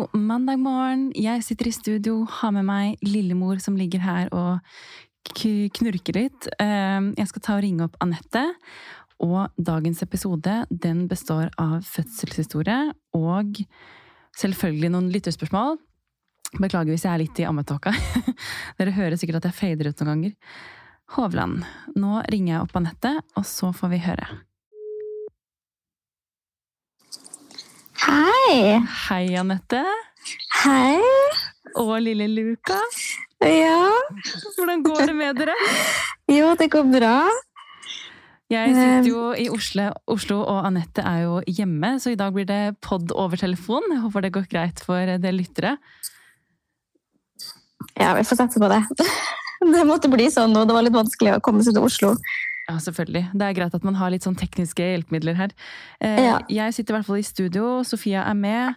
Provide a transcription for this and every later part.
God mandag morgen. Jeg sitter i studio, har med meg lillemor som ligger her og knurker litt. Ehm, jeg skal ta og ringe opp Anette. Og dagens episode den består av fødselshistorie og selvfølgelig noen lytterspørsmål. Beklager hvis jeg er litt i ammetåka. Dere hører sikkert at jeg fader ut noen ganger. Hovland, nå ringer jeg opp Anette, og så får vi høre. Hei! Hei, Anette. Hei! Og lille Luka. Ja. Hvordan går det med dere? Jo, det går bra. Jeg sitter jo i Oslo, Oslo, og Anette er jo hjemme, så i dag blir det pod over telefon. Jeg håper det går greit for dere lyttere. Ja, vi får satse på det. Det måtte bli sånn nå. Det var litt vanskelig å komme seg til Oslo. Ja, selvfølgelig. Det er greit at man har litt sånn tekniske hjelpemidler her. Eh, Ja. Jeg sitter i hvert fall i studio. Sofia er med.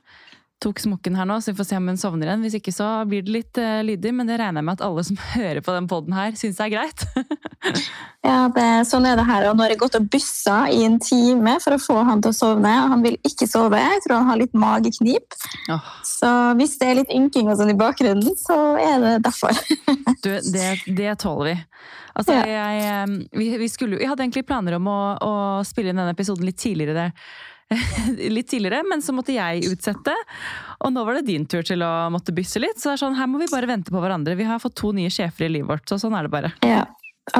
Tok smokken her nå, så vi får se om hun sovner igjen. Hvis ikke så blir det litt uh, lydig, men det regner jeg med at alle som hører på den poden her, syns er greit. Ja, det, sånn er det her. Og nå har jeg gått og byssa i en time for å få han til å sovne. og Han vil ikke sove. Jeg tror han har litt mageknip. Oh. Så hvis det er litt ynking og sånn i bakgrunnen, så er det derfor. du, det, det tåler vi. Altså, Ja. jeg, vi, vi, skulle, vi hadde egentlig planer om å, å spille inn denne episoden litt tidligere. litt tidligere, men så måtte jeg utsette. Og nå var det din tur til å måtte bysse litt. Så det er sånn, her må vi bare vente på hverandre. Vi har fått to nye sjefer i livet vårt, så sånn er det bare. Ja,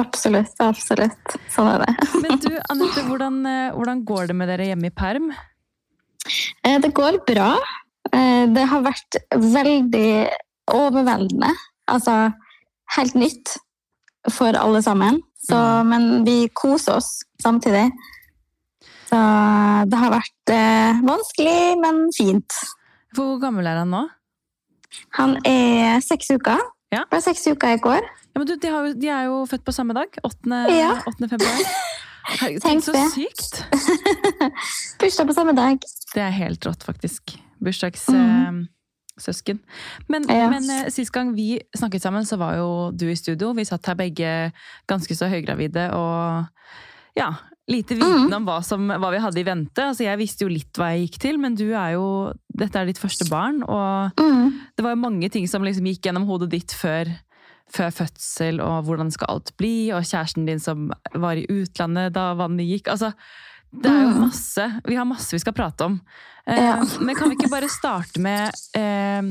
absolutt. Absolutt. Sånn er det. Men du, Anette, hvordan, eh, hvordan går det med dere hjemme i perm? Eh, Det går bra. Eh, Det har vært veldig overveldende. Altså helt nytt for alle sammen. Så, Men vi koser oss samtidig. Så det har vært eh, vanskelig, men fint. Hvor gammel er han nå? Han er seks uker. Ja. Ble seks uker i går. Ja, men du, de, har, jo- de er jo født på samme dag. 8. Ja. 8. februar. Herregud, Tenk så sykt! Bursdag på samme dag. Det er helt rått, faktisk. Mhm. Bursdagssøsken. Men, Ja. men eh, sist gang vi snakket sammen, så var jo du i studio. Vi satt her begge ganske så høygravide og ja, lite viten mm. om hva, som, hva vi hadde i vente. Altså, jeg visste jo litt hva jeg gikk til, men du er jo Dette er ditt første barn, og Mm. det var jo mange ting som liksom gikk gjennom hodet ditt før, før fødsel, og hvordan skal alt bli, og kjæresten din som var i utlandet da vannet gikk. Altså, det er jo Mm. masse Vi har masse vi skal prate om. Eh, Ja. Men kan vi ikke bare starte med eh,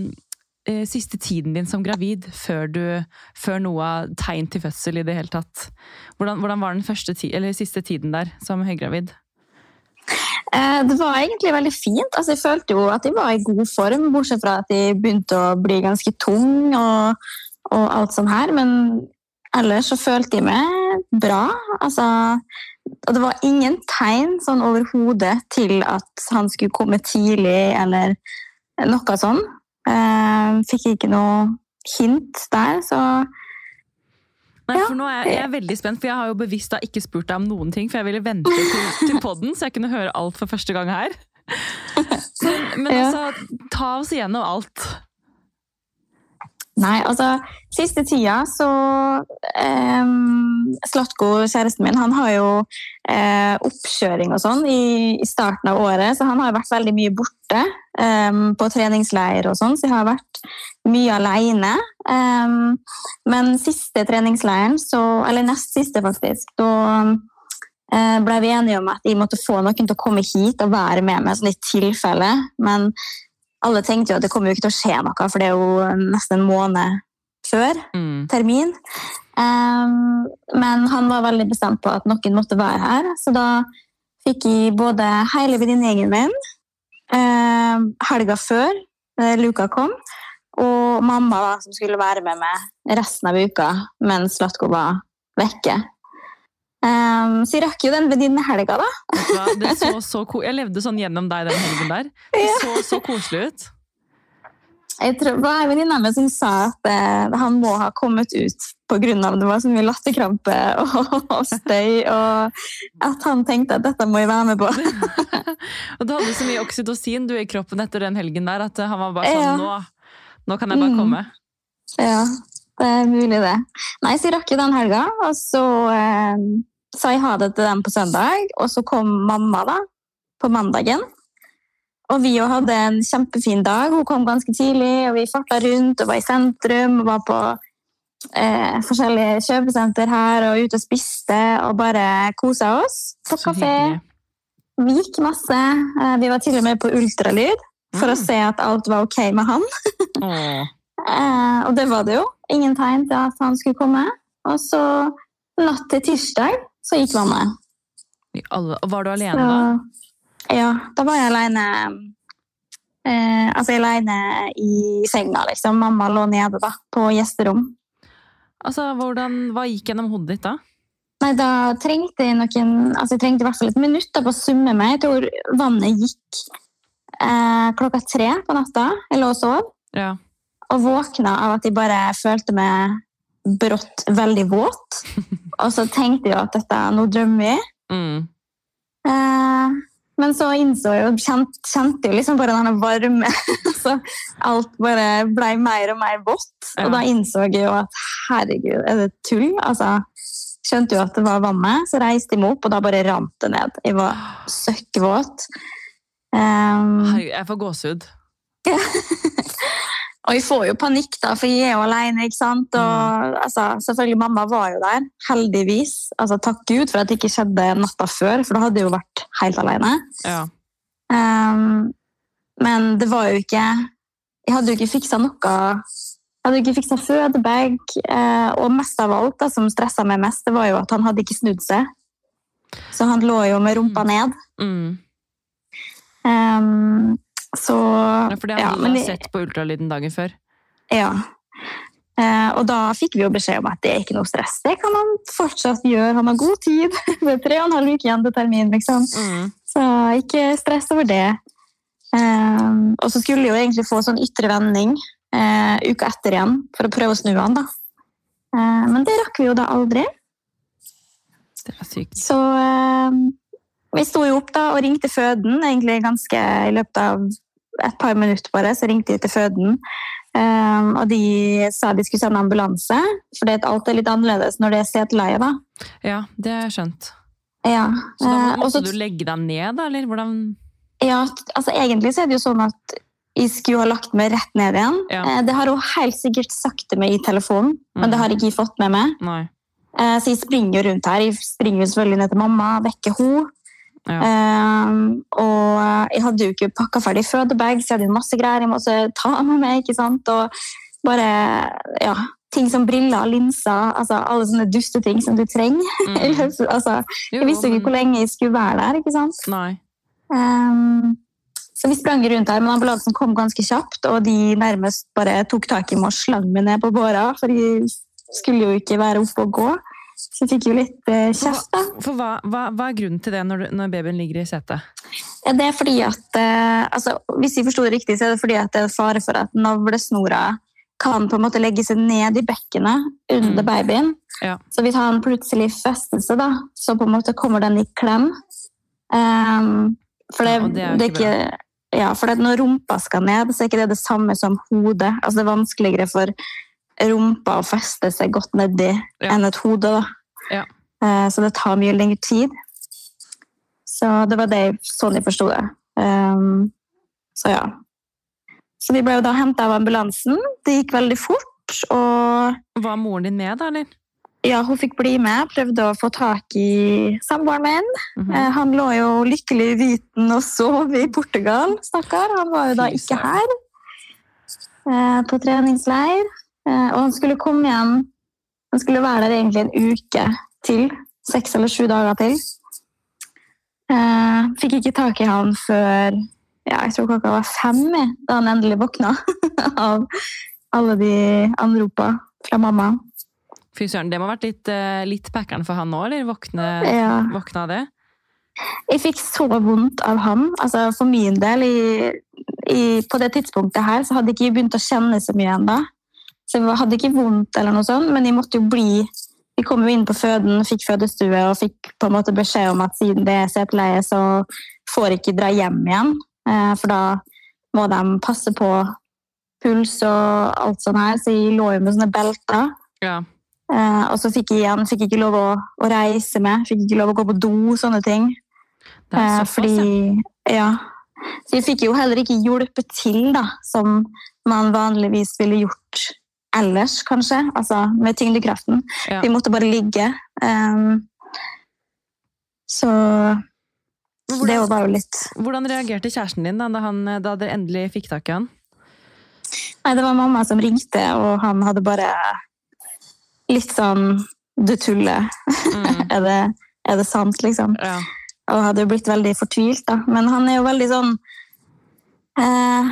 eh, siste tiden din som gravid, før, du, før noe av tegn til fødsel i det hele tatt? Hvordan, hvordan var den ti, eller siste tiden der som høygravid? Eh, Det var egentlig veldig fint. Altså, jeg følte jo at jeg var i god form, bortsett fra at jeg begynte å bli ganske tung og, og alt sånn her. Men ellers så følte jeg meg bra. Altså, og det var ingen tegn sånn overhodet til at han skulle komme tidlig eller noe sånn. Eh, fikk ikke noe hint der, så Nei, for nå er jeg, jeg er veldig spent, for jeg har jo bevisst da ikke spurt deg om noen ting, for jeg ville vente til, til podden, så jeg kunne høre alt for første gang her. Men, men altså, ta oss igjennom alt. Nei, altså Siste tida så eh, Slatko, kjæresten min, han har jo eh, oppkjøring og sånn i, i starten av året, så han har vært veldig mye borte eh, på treningsleir og sånn, så jeg har vært mye alene. Em, men siste treningsleiren, så, eller nest siste faktisk, da eh, ble vi enige om at jeg måtte få noen til å komme hit og være med meg sånn i tilfelle. Men alle tenkte jo at det kommer jo ikke til å skje noe, for det er jo nesten en måned før Mm. termin. Um, men han var veldig bestemt på at noen måtte være her, så da fikk jeg både hele venninnegjengen min ehm, helga før uh, Luka kom, og mamma da, som skulle være med meg resten av uka mens Latko var vekke. Ehm, så jeg rakk jo den venninnehelga, da. Det så så ko jeg levde sånn gjennom deg den helgen der. Det så så koselig ut. Jeg tror det var en venninne av meg som sa at eh, han må ha kommet ut pga. det var så mye latterkrampe og, og støy, og at han tenkte at dette må jeg være med på. Og du hadde så mye oksytocin du i kroppen etter den helgen der, at han var bare sånn Ja. nå, nå kan jeg bare Mm. komme. Ja, det er mulig det. Nei, så jeg rakk jo den helga, og så eh, sa jeg ha det til dem på søndag, og så kom mamma da, på mandagen. og vi hadde en kjempefin dag. Hun kom ganske tidlig, og vi farta rundt og var i sentrum. og var på eh, forskjellige kjøpesenter her og ute og spiste og bare kosa oss. På kafé. Vi gikk masse. Eh, Vi var til og med på ultralyd for Mm. å se at alt var ok med han. Eh, og det var det jo. Ingen tegn til at han skulle komme. Og så natt til tirsdag så gikk vannet. Var du alene da? Ja, da var jeg alene eh, Altså alene i senga, liksom. Mamma lå nede da, på gjesterom. Altså, hvordan, Hva gikk gjennom hodet ditt da? Nei, da trengte jeg noen Altså, jeg trengte i hvert fall et minutt da, på å summe meg. Jeg tror vannet gikk eh, klokka tre på natta. Jeg lå og sov. Ja. Og våkna av at jeg bare følte meg brått veldig våt. Og så tenkte jeg at dette, er drømmer jeg. Mm. Eh, men så innså jeg og kjente, kjente jo liksom bare denne varme Så alt bare ble mer og mer vått. Ja. Og da innså jeg jo at herregud, er det tull? Altså, skjønte jo at det var vannet, så reiste jeg meg opp, og da bare rant det ned. Jeg var søkkvåt. Um, Herregud, jeg får gåsehud. og jeg får jo panikk, da, for jeg er jo alene. ikke sant? Og, altså, selvfølgelig, mamma var jo der, heldigvis. Altså, takk Gud for at det ikke skjedde natta før, for da hadde jeg jo vært helt alene. Ja. Um, men det var jo ikke Jeg hadde jo ikke fiksa noe. Jeg hadde ikke fiksa fødebag. eh, og mest av alt, da, som stressa meg mest, det var jo at han hadde ikke snudd seg. Så han lå jo med rumpa ned. Mm. Um, så ja, for det hadde ja, du da sett på ultralyden dagen før. Ja. Eh, og da fikk vi jo beskjed om at det er ikke noe stress. Det kan han fortsatt gjøre. Han har god tid. Det er tre og en halv uke igjen til termin, liksom. Mm. Så ikke stress over det. Eh, og så skulle jeg jo egentlig få sånn ytre vending eh, uka etter igjen, for å prøve å snu han, da. Eh, men det rakk vi jo da aldri. Det er sykt. Så eh, vi sto jo opp da og ringte føden, egentlig ganske i løpet av et par minutter bare, så ringte de til føden. Um, og de sa de skulle sende ambulanse, for det alt er litt annerledes når det er seteleie, da. Ja, det har jeg skjønt. Ja. Så da eh, må- og så- du legge deg ned, da, eller hvordan Ja, altså egentlig så er det jo sånn at jeg skulle ha lagt meg rett ned igjen. Ja. Eh, Det har hun helt sikkert sagt til meg i telefonen, men det har ikke jeg fått med meg. Nei. Eh, Så jeg springer jo rundt her. Jeg springer jo selvfølgelig ned til mamma, vekker henne. Ja. Um, og jeg hadde jo ikke pakka ferdig fødebag, så jeg hadde jo masse greier jeg måtte ta med meg. ikke sant? Og bare ja, ting som briller, linser, altså alle sånne dusteting som du trenger. Mm. Altså, jeg visste jo ikke hvor lenge jeg skulle være der. ikke sant? Nei. Um, så vi sprang rundt her, men ambulansen kom ganske kjapt, og de nærmest bare tok tak i meg og slang meg ned på båra, for de skulle jo ikke være oppe og gå. Så jeg fikk jo litt eh, kjeft, da. For hva, hva, hva er grunnen til det når, du, når babyen ligger i setet? Ja, det er fordi at eh, altså, Hvis jeg forsto det riktig, så er det fordi at det er fare for at navlesnora kan på en måte legge seg ned i bekkenet under Mm. babyen. Ja. Så hvis han plutselig fester seg, da, så på en måte kommer den i klem. Um, for det, Ja, det er det er ikke ikke ja, for når rumpa skal ned, så er ikke det det samme som hodet. Altså, det er vanskeligere for rumpa å feste seg godt nedi Ja. enn et hode. Ja. Eh, så det tar mye lengre tid. Så det var det, sånn jeg forsto det. Um, så ja. Så vi ble jo da henta av ambulansen. Det gikk veldig fort. Og Var moren din med, da, eller? ja, hun fikk bli med. Prøvde å få tak i samboeren min. Mm -hmm. Han lå jo lykkelig i hviten og sov i Portugal, stakkar. Han var jo da ikke her eh, på treningsleir. Eh, Og han skulle komme hjem Han skulle være der egentlig en uke til. Seks eller sju dager til. Eh, Fikk ikke tak i han før ja, jeg tror klokka var fem da han endelig våkna av alle de anropa fra mamma. Fy søren, det må ha vært litt, eh, litt packeren for han nå, eller? Våkne, Ja. våkne av det? Jeg fikk så vondt av han. Altså for min del, i, i, på det tidspunktet her, så hadde jeg ikke begynt å kjenne så mye ennå. Så jeg hadde ikke vondt, eller noe sånt, men jeg måtte jo bli Vi kom jo inn på føden, fikk fødestue og fikk på en måte beskjed om at siden det er seteleie, så får jeg ikke dra hjem igjen. Eh, For da må de passe på puls og alt sånt her, så jeg lå jo med sånne belter. Ja. Eh, og så fikk jeg igjen fikk ikke lov å, å reise med, fikk ikke lov å gå på do, sånne ting. Det er Eh, fordi ja. Så vi fikk jo heller ikke hjulpet til, da, som man vanligvis ville gjort ellers, kanskje. Altså med tyngdekraften. Ja. Vi måtte bare ligge. Um, så hvordan, det var jo litt hvordan reagerte kjæresten din da, han, da dere endelig fikk tak i han? Nei, det var mamma som ringte, og han hadde bare litt sånn Du tuller. Mm. Er det, er det sant, liksom? Ja. og hadde jo blitt veldig fortvilt. Da. Men han er jo veldig sånn eh,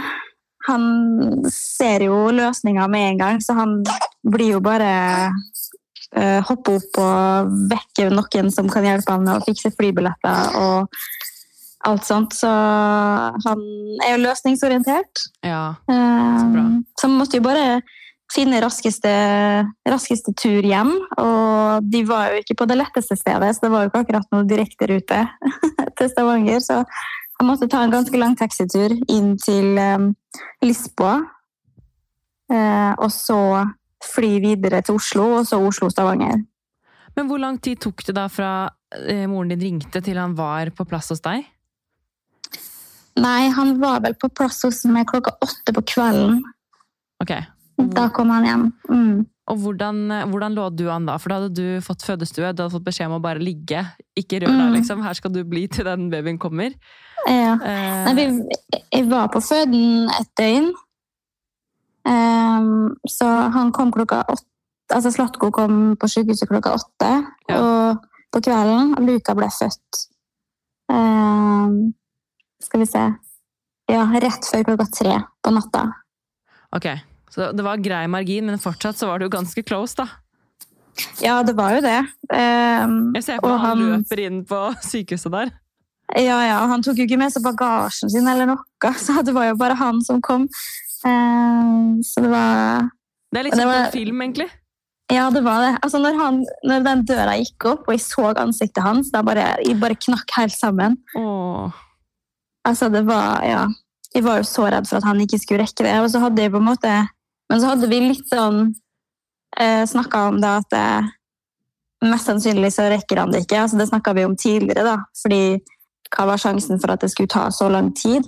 Han ser jo løsninger med en gang, så han blir jo bare uh, Hoppe opp og vekke noen som kan hjelpe ham med å fikse flybilletter og alt sånt. Så han er jo løsningsorientert. ja. så bra. så han måtte jo bare finne raskeste, raskeste tur hjem. Og de var jo ikke på det letteste stedet, så det var jo ikke akkurat noe direkterute til Stavanger. Så han måtte ta en ganske lang taxitur inn til um, Lisboa. Eh, og så fly videre til Oslo, og så Oslo-Stavanger. Men hvor lang tid tok det da fra eh, moren din ringte til han var på plass hos deg? Nei, han var vel på plass hos meg klokka åtte på kvelden. Ok. Da kom han hjem. Mm. Og hvordan, hvordan lå du an da? For da hadde du fått fødestue, du hadde fått beskjed om å bare ligge. Ikke rør deg, Mm. liksom. Her skal du bli til den babyen kommer. Ja. Eh, Nei, vi, jeg var på føden et døgn. Um, så han kom klokka åtte. Altså Slatko kom på sykehuset klokka åtte Ja. og på kvelden. Og Luka ble født Um, Skal vi se Ja, rett før klokka tre på natta. ok, så det var grei margin, men fortsatt så var det jo ganske close, da. Ja, det var jo det. Um, Jeg ser på han han- løper inn på sykehuset der. ja, ja, han tok jo ikke med seg bagasjen sin eller noe, så det var jo bare han som kom. Um, så det var Det er litt som en film, egentlig. Ja, det var det. Altså, når, han, når den døra gikk opp, og jeg så ansiktet hans, da bare, jeg bare knakk helt sammen. Åh. Altså, det var, ja. Jeg var jo så redd for at han ikke skulle rekke det. Og så hadde jeg på en måte Men så hadde vi litt sånn eh, Snakka om det at eh, mest sannsynlig så rekker han det ikke. Altså, det snakka vi om tidligere, da. Fordi hva var sjansen for at det skulle ta så lang tid?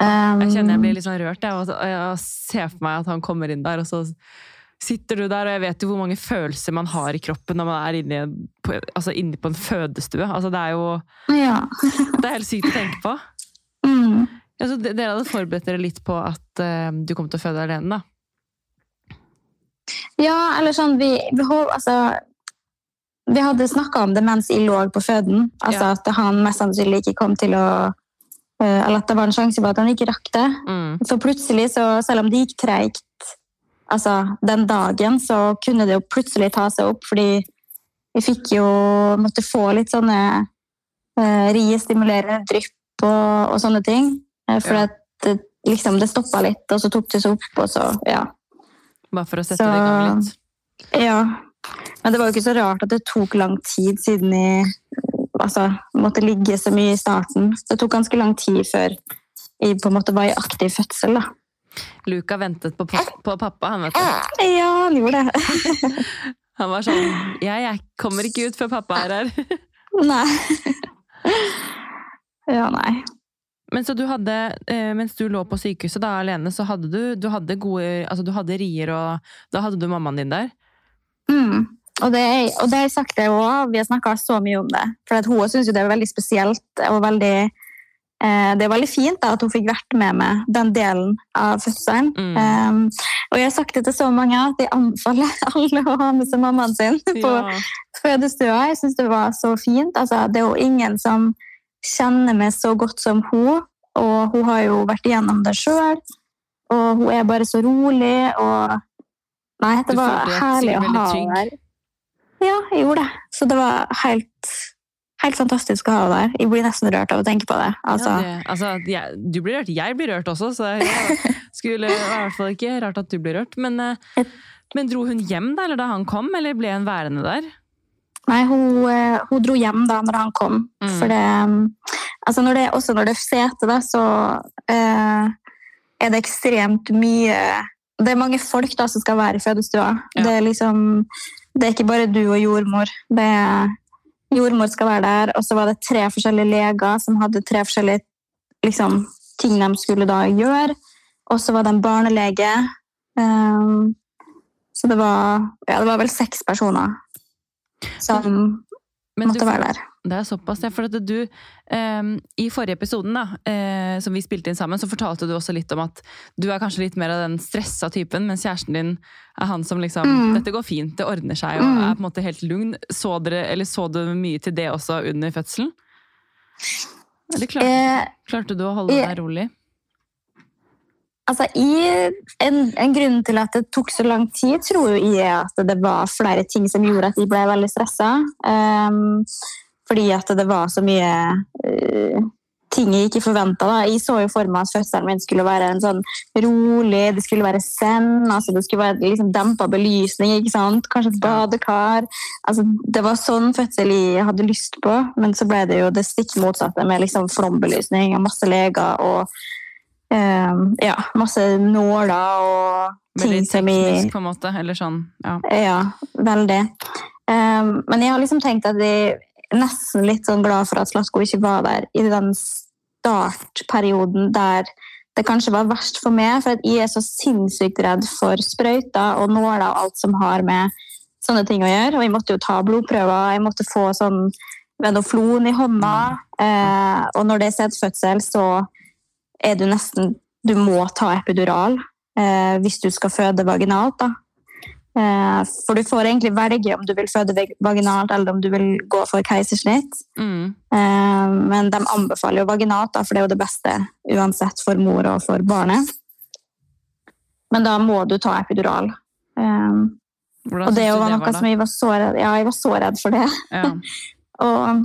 Um, Jeg kjenner jeg blir litt sånn rørt, jeg. Jeg ser for meg at han kommer inn der, og så sitter du der, og jeg vet jo hvor mange følelser man har i kroppen når man er inne på, altså inne på en fødestue. Altså, det er jo Ja. det er helt sykt å tenke på. Mm. Altså, de- dere hadde forberedt dere litt på at uh, du kom til å føde alene, da. Ja, eller sånn Vi, vi, altså, vi hadde snakka om det mens jeg lå på føden. Altså Ja. At han mest sannsynlig ikke kom til å uh, Eller at det var en sjanse for at han ikke rakk det. Mm. For plutselig, så, selv om det gikk treigt altså, den dagen, så kunne det jo plutselig ta seg opp, fordi vi fikk jo måtte få litt sånne uh, riestimulerende drypp og, og sånne ting. Eh, for Ja. det, liksom, det stoppa litt, og så tok det seg opp, og så Ja. Bare for å sette Så- det i gang litt. Ja, men det var jo ikke så rart at det tok lang tid siden jeg altså, måtte ligge så mye i starten. Det tok ganske lang tid før jeg på en måte var i aktiv fødsel. da. Luca ventet på, pa på pappa, han vet du. Ja, han gjorde det. Han var sånn Ja, jeg kommer ikke ut før pappa er her. Nei. Ja, nei. Men så du hadde, eh, mens du lå på sykehuset da alene, så hadde du, du hadde gode Altså du hadde rier, og da hadde du mammaen din der? Mm. Og, det, og det har jeg sagt det òg, vi har snakka så mye om det. For hun syns jo det er veldig spesielt og veldig eh, Det er veldig fint da, at hun fikk vært med meg den delen av fødselen. Mm. Um, og jeg har sagt det til så mange at jeg anbefaler alle å ha med seg mammaen sin på Ja. fødestua. Jeg syns det var så fint. Altså, det er jo ingen som kjenner meg så godt som hun, og hun har jo vært igjennom det sjøl. Og hun er bare så rolig og Nei, det var herlig å ha henne der. Ja, jeg gjorde det. Så det var helt, helt fantastisk å ha henne der. Jeg blir nesten rørt av å tenke på det. Altså, Ja, det, altså, jeg, du blir rørt. Jeg blir rørt også, så jeg skulle i hvert fall ikke rart at du blir rørt. Men, eh, men dro hun hjem da, eller da han kom, eller ble hun værende der? Nei, hun, eh, hun dro hjem da når han kom. Mm. For det, altså når det Også når det er sete, da, så eh, er det ekstremt mye Det er mange folk da som skal være i fødestua. Ja. Det er liksom Det er ikke bare du og jordmor. Det er jordmor skal være der, og så var det tre forskjellige leger som hadde tre forskjellige liksom, ting de skulle da gjøre. Og så var det en barnelege. Um, så det var, ja, det var vel seks personer som måtte være der. Det er såpass, ja. For at du, um, I forrige episoden da, uh, som vi spilte inn sammen, så fortalte du også litt om at du er kanskje litt mer av den stressa typen, mens kjæresten din er han som liksom mm. 'Dette går fint, det ordner seg', og mm. er på en måte helt lugn. Så, dere, eller så du mye til det også under fødselen? Eller klarte, eh, klarte du å holde deg rolig? Altså, en, en, grunn til at det tok så lang tid, tror jeg at det var flere ting som gjorde at jeg ble veldig stressa. Um, fordi at det var så mye uh, ting jeg ikke forventa. Jeg så jo for meg at fødselen min skulle være en sånn rolig, det skulle være zen, altså det skulle være liksom dempa belysning, ikke sant? kanskje et badekar. Altså, det var sånn fødsel jeg hadde lyst på, men så ble det jo det stikk motsatte med liksom flombelysning og masse leger. og Um, ja, masse nåler og ting som i teknisk, på en måte? Eller sånn, ja. Ja, veldig. Um, men jeg har liksom tenkt at jeg er nesten litt sånn glad for at Slatko ikke var der i den startperioden der det kanskje var verst for meg, for jeg er så sinnssykt redd for sprøyter og nåler og alt som har med sånne ting å gjøre. Og jeg måtte jo ta blodprøver, jeg måtte få sånn venoflon i hånda. Eh, og når det er sædfødsel, så er du nesten Du må ta epidural eh, hvis du skal føde vaginalt. Eh, for du får egentlig velge om du vil føde vaginalt eller om du vil gå for keisersnitt. Mm. Eh, men de anbefaler jo vaginalt, da, for det er jo det beste uansett for mor og for barnet. Men da må du ta epidural. Eh, og det var noe som jeg var så redd, ja, jeg var så redd for det. Ja. og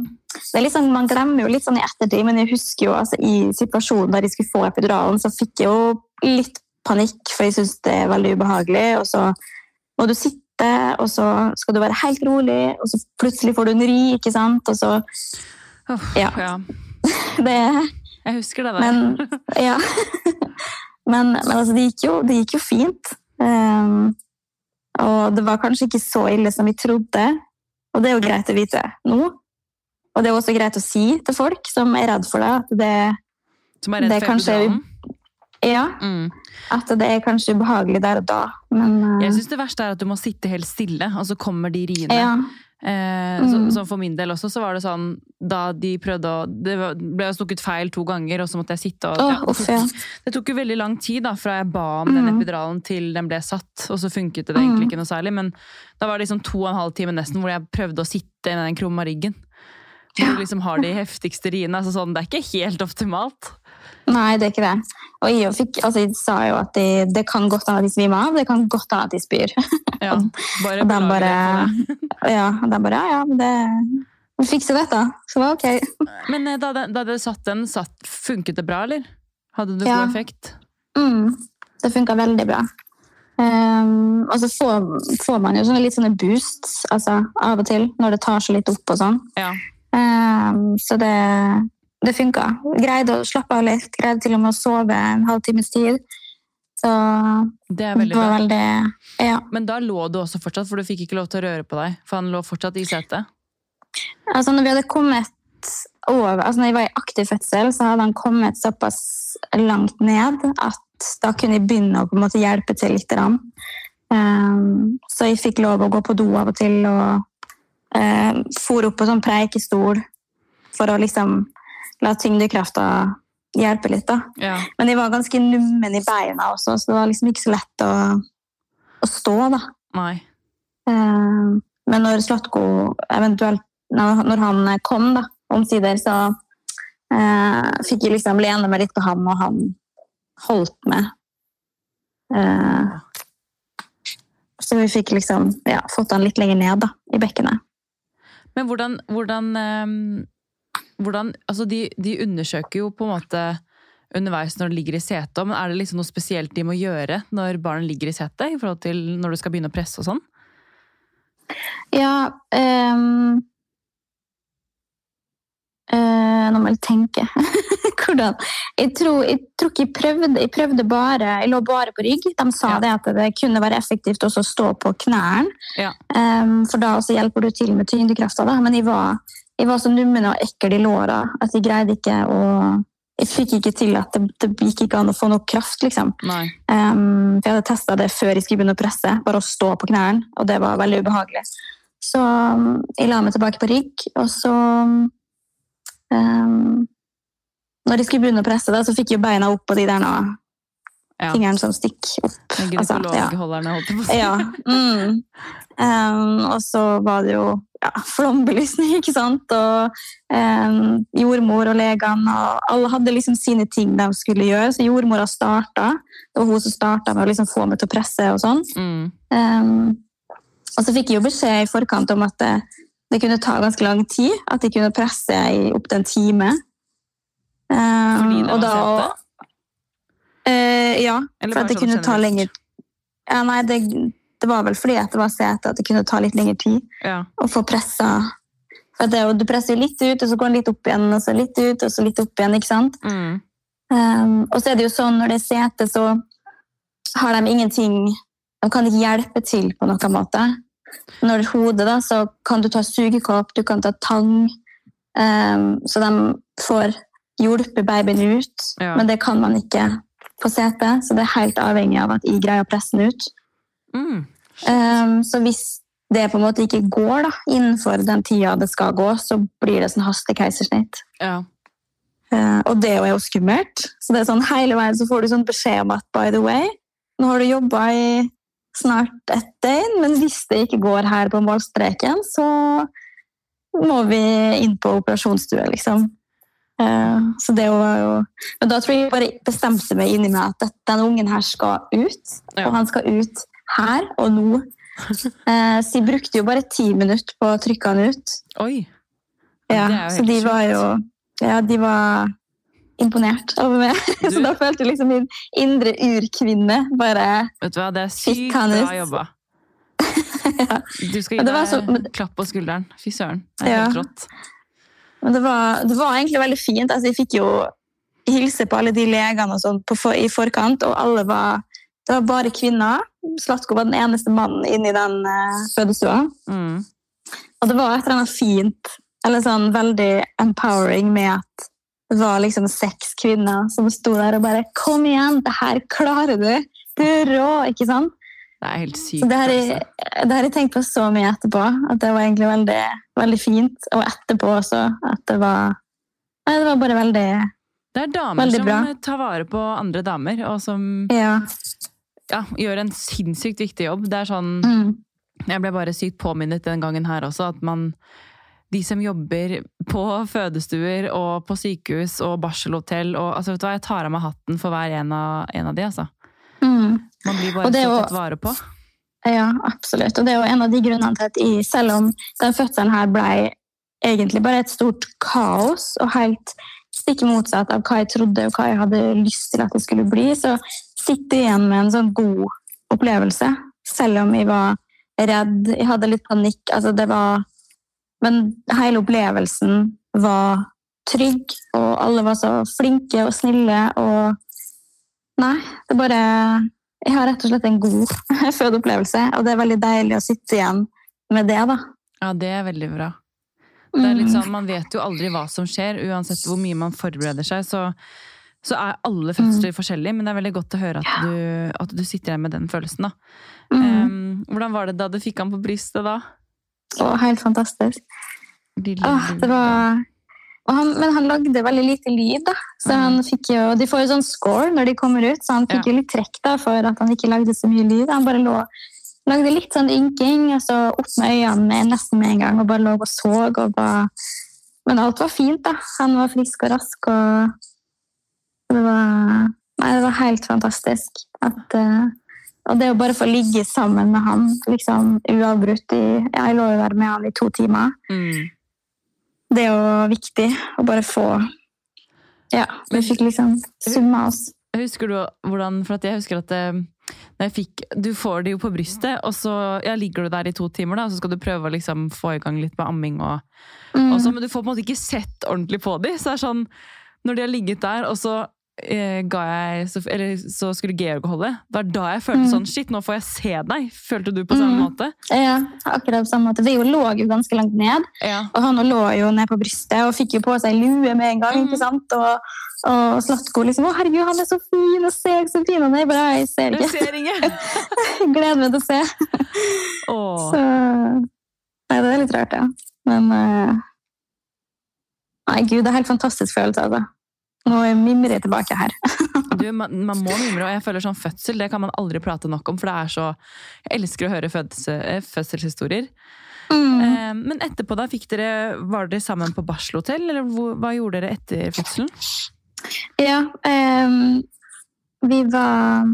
det liksom, Man glemmer jo litt sånn i ettertid, men jeg husker jo altså, i situasjonen der de skulle få epiduralen, så fikk jeg jo litt panikk, for jeg syns det er veldig ubehagelig. Og så må du sitte, og så skal du være helt rolig, og så plutselig får du en ri, ikke sant? Og så Ja. ja. det Jeg husker det der. Men, ja. men, men altså, det gikk jo, det gikk jo fint. Um, og det var kanskje ikke så ille som vi trodde. Og det er jo greit å vite nå. Og det er også greit å si til folk som er redd for det, at det, som er redd for kanskje, Ja. Mm. At det er kanskje ubehagelig der og da, men uh, Jeg syns det verste er at du må sitte helt stille, og så kommer de riene. Ja. Eh, mm. så, så, for min del også så var det sånn da de prøvde å Det ble stukket feil to ganger, og så måtte jeg sitte og, oh, ja, det, tok, det, tok, jo veldig lang tid da fra jeg ba om mm. den epiduralen til den ble satt, og så funket det egentlig mm. ikke noe særlig. Men da var det liksom to og en halv time nesten hvor jeg prøvde å sitte med den krumma ryggen. Hvor du liksom har de heftigste riene. Altså sånn, det er ikke helt optimalt. Nei, det er ikke det. Og jeg, fikk, altså, jeg sa jo at de, det kan godt hende at de svimer av, det kan godt hende at de spyr. Ja, bare og de bare, ja, de bare Ja, ja, det fikser dette. Så det var ok. Men eh, da, da dere satt den, satt, funket det bra, eller? Hadde det ja. god effekt? Mm, det funka veldig bra. Um, og så får, får, man jo sånne, litt sånne boosts altså, av og til, når det tar seg litt opp og sånn. Ja. Um, så det, det funka. Greide å slappe av litt. Greide til og med å sove en halvtimes tid. Så det er veldig bra. Veldig, ja. Men da lå du også fortsatt, for du fikk ikke lov til å røre på deg? For han lå fortsatt i setet? Altså, når vi hadde kommet over, altså når jeg var i aktiv fødsel, så hadde han kommet såpass langt ned at da kunne jeg begynne å på en måte hjelpe til litt. Um, så jeg fikk lov å gå på do av og til og eh, for opp på sånn preikestol for å liksom la tyngdekrafta hjelpe litt. da. Ja. Men de var ganske nummen i beina også, så det var liksom ikke så lett å, å stå. da. Nei. Eh, men når Slatko eventuelt Når han kom, da, omsider, så eh, fikk jeg liksom lene meg litt på ham, og han holdt med. Eh, så vi fikk liksom ja, fått han litt lenger ned da, i bekkenet. Men hvordan, hvordan, ehm, hvordan altså de, de, undersøker jo på en måte underveis når det ligger i setet, men er det liksom noe spesielt de må gjøre når barnet ligger i setet, i forhold til når du skal begynne å presse og sånn? Ja um, uh, Nå må jeg tenke. Hvordan? Jeg tror, jeg tror ikke jeg prøvde, jeg prøvde bare Jeg lå bare på rygg. De sa Ja. det at det kunne være effektivt også å stå på knærne. Ja. Um, for da også hjelper du til med tyngdekrafta. Da. Men jeg var, jeg var så nummen og ekkel i låra at jeg greide ikke å Jeg fikk ikke til at det, det gikk ikke an å få noe kraft, liksom. Um, for jeg hadde testa det før jeg skulle begynne å presse, bare å stå på knærne, og det var veldig ubehagelig. Så um, jeg la meg tilbake på rygg, og så um, Når jeg skulle begynne å presse, da, så fikk jo beina opp på de der nå, Ja. Fingeren som stikker opp. Den Altså, ja. Gynekologholderne, holdt jeg på å si. Ja. Mm. Um, og så var det jo ja, flombelysning, ikke sant? Og um, jordmor og legene, og alle hadde liksom sine ting de skulle gjøre. Så jordmora starta. Det var hun som starta med å liksom få meg til å presse og sånn. Mm. Um, og så fikk jeg jo beskjed i forkant om at det, det kunne ta ganske lang tid. At de kunne presse i opptil en time. Fordi det var sete? Eh, ja, Eller for at det sånn kunne ta lenger ja, Nei, det, det var vel fordi at det var sete at det kunne ta litt lengre tid Ja. å få pressa. For det, du presser jo litt ut, og så går den litt opp igjen, og så litt ut, og så litt opp igjen. ikke sant? Mm. Um, og så er det jo sånn når det er sete, så har de ingenting De kan ikke hjelpe til på noen måte. Når det er hodet, da, så kan du ta sugekopp, du kan ta tang. Um, så de får hjulpet babyen ut, Ja. men det kan man ikke på sete. Så det er helt avhengig av at jeg greier å presse den ut. Mm. Um, så hvis det på en måte ikke går da, innenfor den tida det skal gå, så blir det sånn hastekeisersnitt. Ja. Uh, og det er jo skummelt. Så det er sånn hele veien så får du sånn beskjed om at by the way, nå har du jobba i snart et døgn, men hvis det ikke går her på målstreken, så må vi inn på operasjonsstue, liksom. Eh, så det var jo Men da tror jeg bare bestemte meg inni meg at den ungen her skal ut. Og han skal ut her og nå. Eh, så jeg brukte jo bare ti minutter på å trykke han ut. Oi. Ja, så de var jo Ja, de var imponert over meg. Du- Så da følte jeg liksom min indre urkvinne bare Vet du hva, det er sykt bra jobba. ja. Du skal gi deg så- men- klapp på skulderen. Fy søren. Det er Ja. helt rått. Men det var, det var egentlig veldig fint. Altså, jeg fikk jo hilse på alle de legene og sånn på for, i forkant, og alle var Det var bare kvinner. Slatko var den eneste mannen inni den uh, fødestua. Mm. Og det var et eller annet fint, eller sånn veldig empowering med at det var liksom seks kvinner som sto der og bare Kom igjen, det her klarer du! Du er rå! Ikke sant? Det er helt sykt. Så det har, jeg, det har jeg tenkt på så mye etterpå. At det var egentlig veldig, veldig fint. Og etterpå også. At det var Nei, det var bare veldig Det er damer som bra. tar vare på andre damer, og som Ja. ja, gjør en sinnssykt viktig jobb. Det er sånn Mm. Jeg ble bare sykt påminnet den gangen her også, at man De som jobber på fødestuer og på sykehus og barselhotell og altså, vet du hva, Jeg tar av meg hatten for hver en av, en av de, altså. Mm. Man blir bare jo- tatt vare på. Ja, absolutt. Og det er jo en av de grunnene til at jeg, selv om den fødselen her ble egentlig bare et stort kaos, og helt stikk motsatt av hva jeg trodde og hva jeg hadde lyst til at det skulle bli, så sitter jeg igjen med en sånn god opplevelse. Selv om jeg var redd, jeg hadde litt panikk. Altså det var Men hele opplevelsen var trygg, og alle var så flinke og snille, og Nei, det er bare Jeg har rett og slett en god fødeopplevelse, og det er veldig deilig å sitte igjen med det, da. Ja, det er veldig bra. Det er litt Mm. sånn, Man vet jo aldri hva som skjer, uansett hvor mye man forbereder seg. Så, så er alle fødsler Mm. forskjellige, men det er veldig godt å høre at, du, at du sitter igjen med den følelsen. da. Mm. Um, hvordan var det da du fikk han på brystet da? Å, helt fantastisk. Åh, det var... han, men han lagde veldig lite lyd, da. Så Mm. han fikk jo, de får jo sånn score når de kommer ut, så han fikk Ja. jo litt trekk da for at han ikke lagde så mye lyd. Han bare lå, lagde litt sånn ynking, og så opp med øynene med, nesten med en gang, og bare lå og så. Og bare... Men alt var fint, da. Han var frisk og rask, og det var, nei, det var helt fantastisk. At, uh... og det å bare få ligge sammen med han liksom uavbrutt i Jeg lå jo der med han i to timer Mm. Det er jo viktig å bare få Ja, vi fikk liksom summa oss. Husker du hvordan For jeg husker at eh, når jeg fikk, Du får det jo på brystet, og så ja, ligger du der i to timer, da, og så skal du prøve å liksom få i gang litt med amming. Og, Mm. og så, men du får på en måte ikke sett ordentlig på dem. Så det er sånn når de har ligget der, og så ga jeg så, Eller så skulle Georg holde. Det var da jeg følte Mm. sånn Shit, nå får jeg se deg! Følte du på samme Mm. måte? Ja, akkurat på samme måte. Vi lå jo ganske langt ned, Ja. og han lå jo ned på brystet og fikk jo på seg lue med en gang. Mm. ikke sant? Og, og Slatko liksom 'Å, herregud, han er så fin, og ser så fin han er.' Bare, jeg ser ikke. ser gleder meg til å se. Åh. Så Nei, det er litt rart, ja. Men uh... Nei, gud, det er helt fantastisk følelse, altså. Nå mimrer jeg tilbake her. Du, man, man må mimre, og jeg føler sånn fødsel det kan man aldri prate nok om, for det er så Jeg elsker å høre fødsel, eh, fødselshistorier. Mm. Eh, men etterpå, da, fikk dere, var dere sammen på barselhotell, eller hva gjorde dere etter fødselen? Ja, ehm, vi var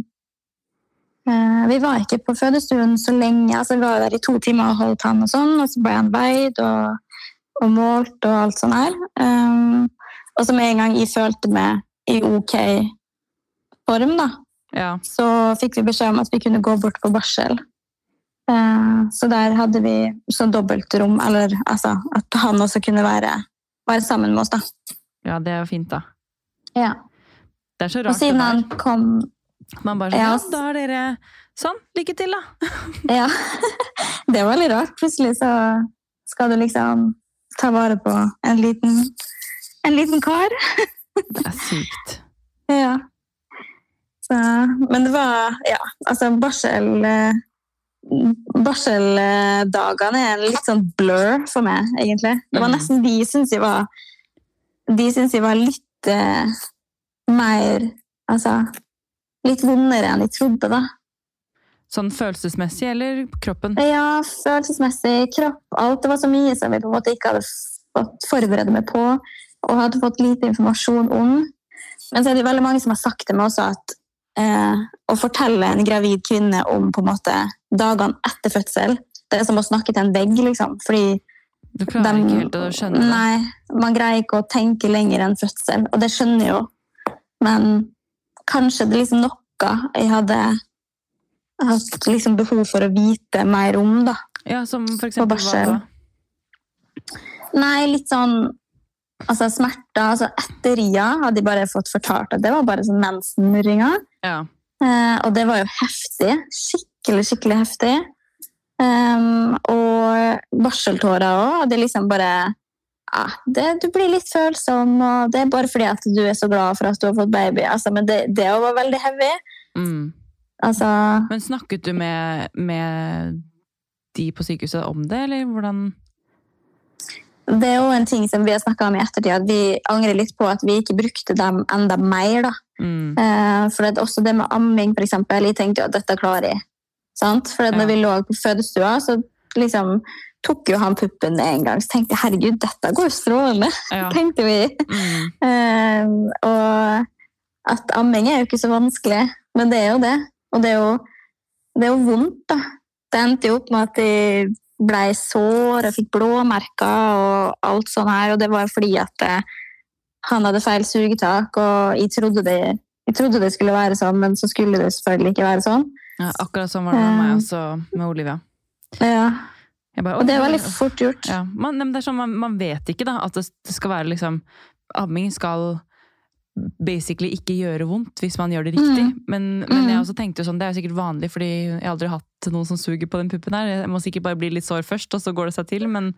eh, Vi var ikke på fødestuen så lenge. altså Vi var der i to timer og holdt han, og sånn, og så ble han veid og, og målt og alt sånn her. Ehm, og så med en gang jeg følte meg i ok form, da, Ja. så fikk vi beskjed om at vi kunne gå bort på barsel. Eh, så der hadde vi sånn dobbeltrom, eller altså at han også kunne være, være sammen med oss, da. ja, det er jo fint, da. Ja. Det er så rart Og siden han kom Man bare sånn, Ja. ja, da er dere sånn. Lykke til, da! Ja, det var veldig rart. Plutselig så skal du liksom ta vare på en liten, en liten kar. Det er sykt. Ja. Så, men det var Ja, altså barsel eh, Barseldagene er en litt sånn blur for meg, egentlig. Det var Mhm. nesten de syns jeg var De syns jeg var litt eh, mer Altså litt vondere enn jeg trodde, da. Sånn følelsesmessig eller kroppen? Ja, følelsesmessig, kropp, alt. Det var så mye som jeg på en måte ikke hadde fått forberede meg på, og hadde fått lite informasjon om. Men så er det veldig mange som har sagt til meg også at eh, å fortelle en gravid kvinne om på en måte dagene etter fødsel, det er som å snakke til en vegg, liksom. Fordi Du klarer dem- ikke helt å skjønne det. Nei, man greier ikke å tenke lenger enn fødsel, og det skjønner jeg jo. Men kanskje det er liksom noe jeg hadde hatt liksom behov for å vite mer om, da. Ja, Som for eksempel hva barsel. da? Nei, litt sånn altså smerter. Altså etter ria hadde de bare fått fortalt at det var bare sånn mensenmurringer. Ja. Eh, og det var jo heftig. Skikkelig, skikkelig heftig. Um, og barseltårer òg. Det er liksom bare ja, det, Du blir litt følsom, og det er bare fordi at du er så glad for at du har fått baby. Altså, men det, òg var veldig heavy. Mm. Altså, Men snakket du med, med de på sykehuset om det, eller hvordan det er jo en ting som vi har snakka om i ettertid, at vi angrer litt på at vi ikke brukte dem enda mer. da. mm. Eh, for det er også det med amming, eksempel. Jeg tenkte jo at dette klarer jeg. Sant? For at når Ja. vi lå på fødestua, så liksom tok jo han puppen en gang. Så tenkte jeg herregud, dette går jo strålende, Ja. tenkte vi. Mm. Eh, og at amming er jo ikke så vanskelig, men det er jo det. Og det er jo, det er jo vondt, da. Det endte jo opp med at jeg ble sår og fikk blåmerker og alt sånt her, og det var fordi at eh, han hadde feil sugetak, og jeg trodde, det, jeg trodde det skulle være sånn, men så skulle det selvfølgelig ikke være sånn. Ja, akkurat sånn var det med meg også, med Olivia. Ja. Bare, Og det er litt fort gjort. Ja, man, men det er sånn, man, man vet ikke da, at det, det skal være liksom Amming skal basically ikke gjøre vondt hvis man gjør det riktig. Mm. Men, men Mm. jeg også tenkte jo sånn, det er jo sikkert vanlig, fordi jeg har aldri hatt noen som suger på den puppen her. Jeg må sikkert bare bli litt sår først, og så går det seg til. Men,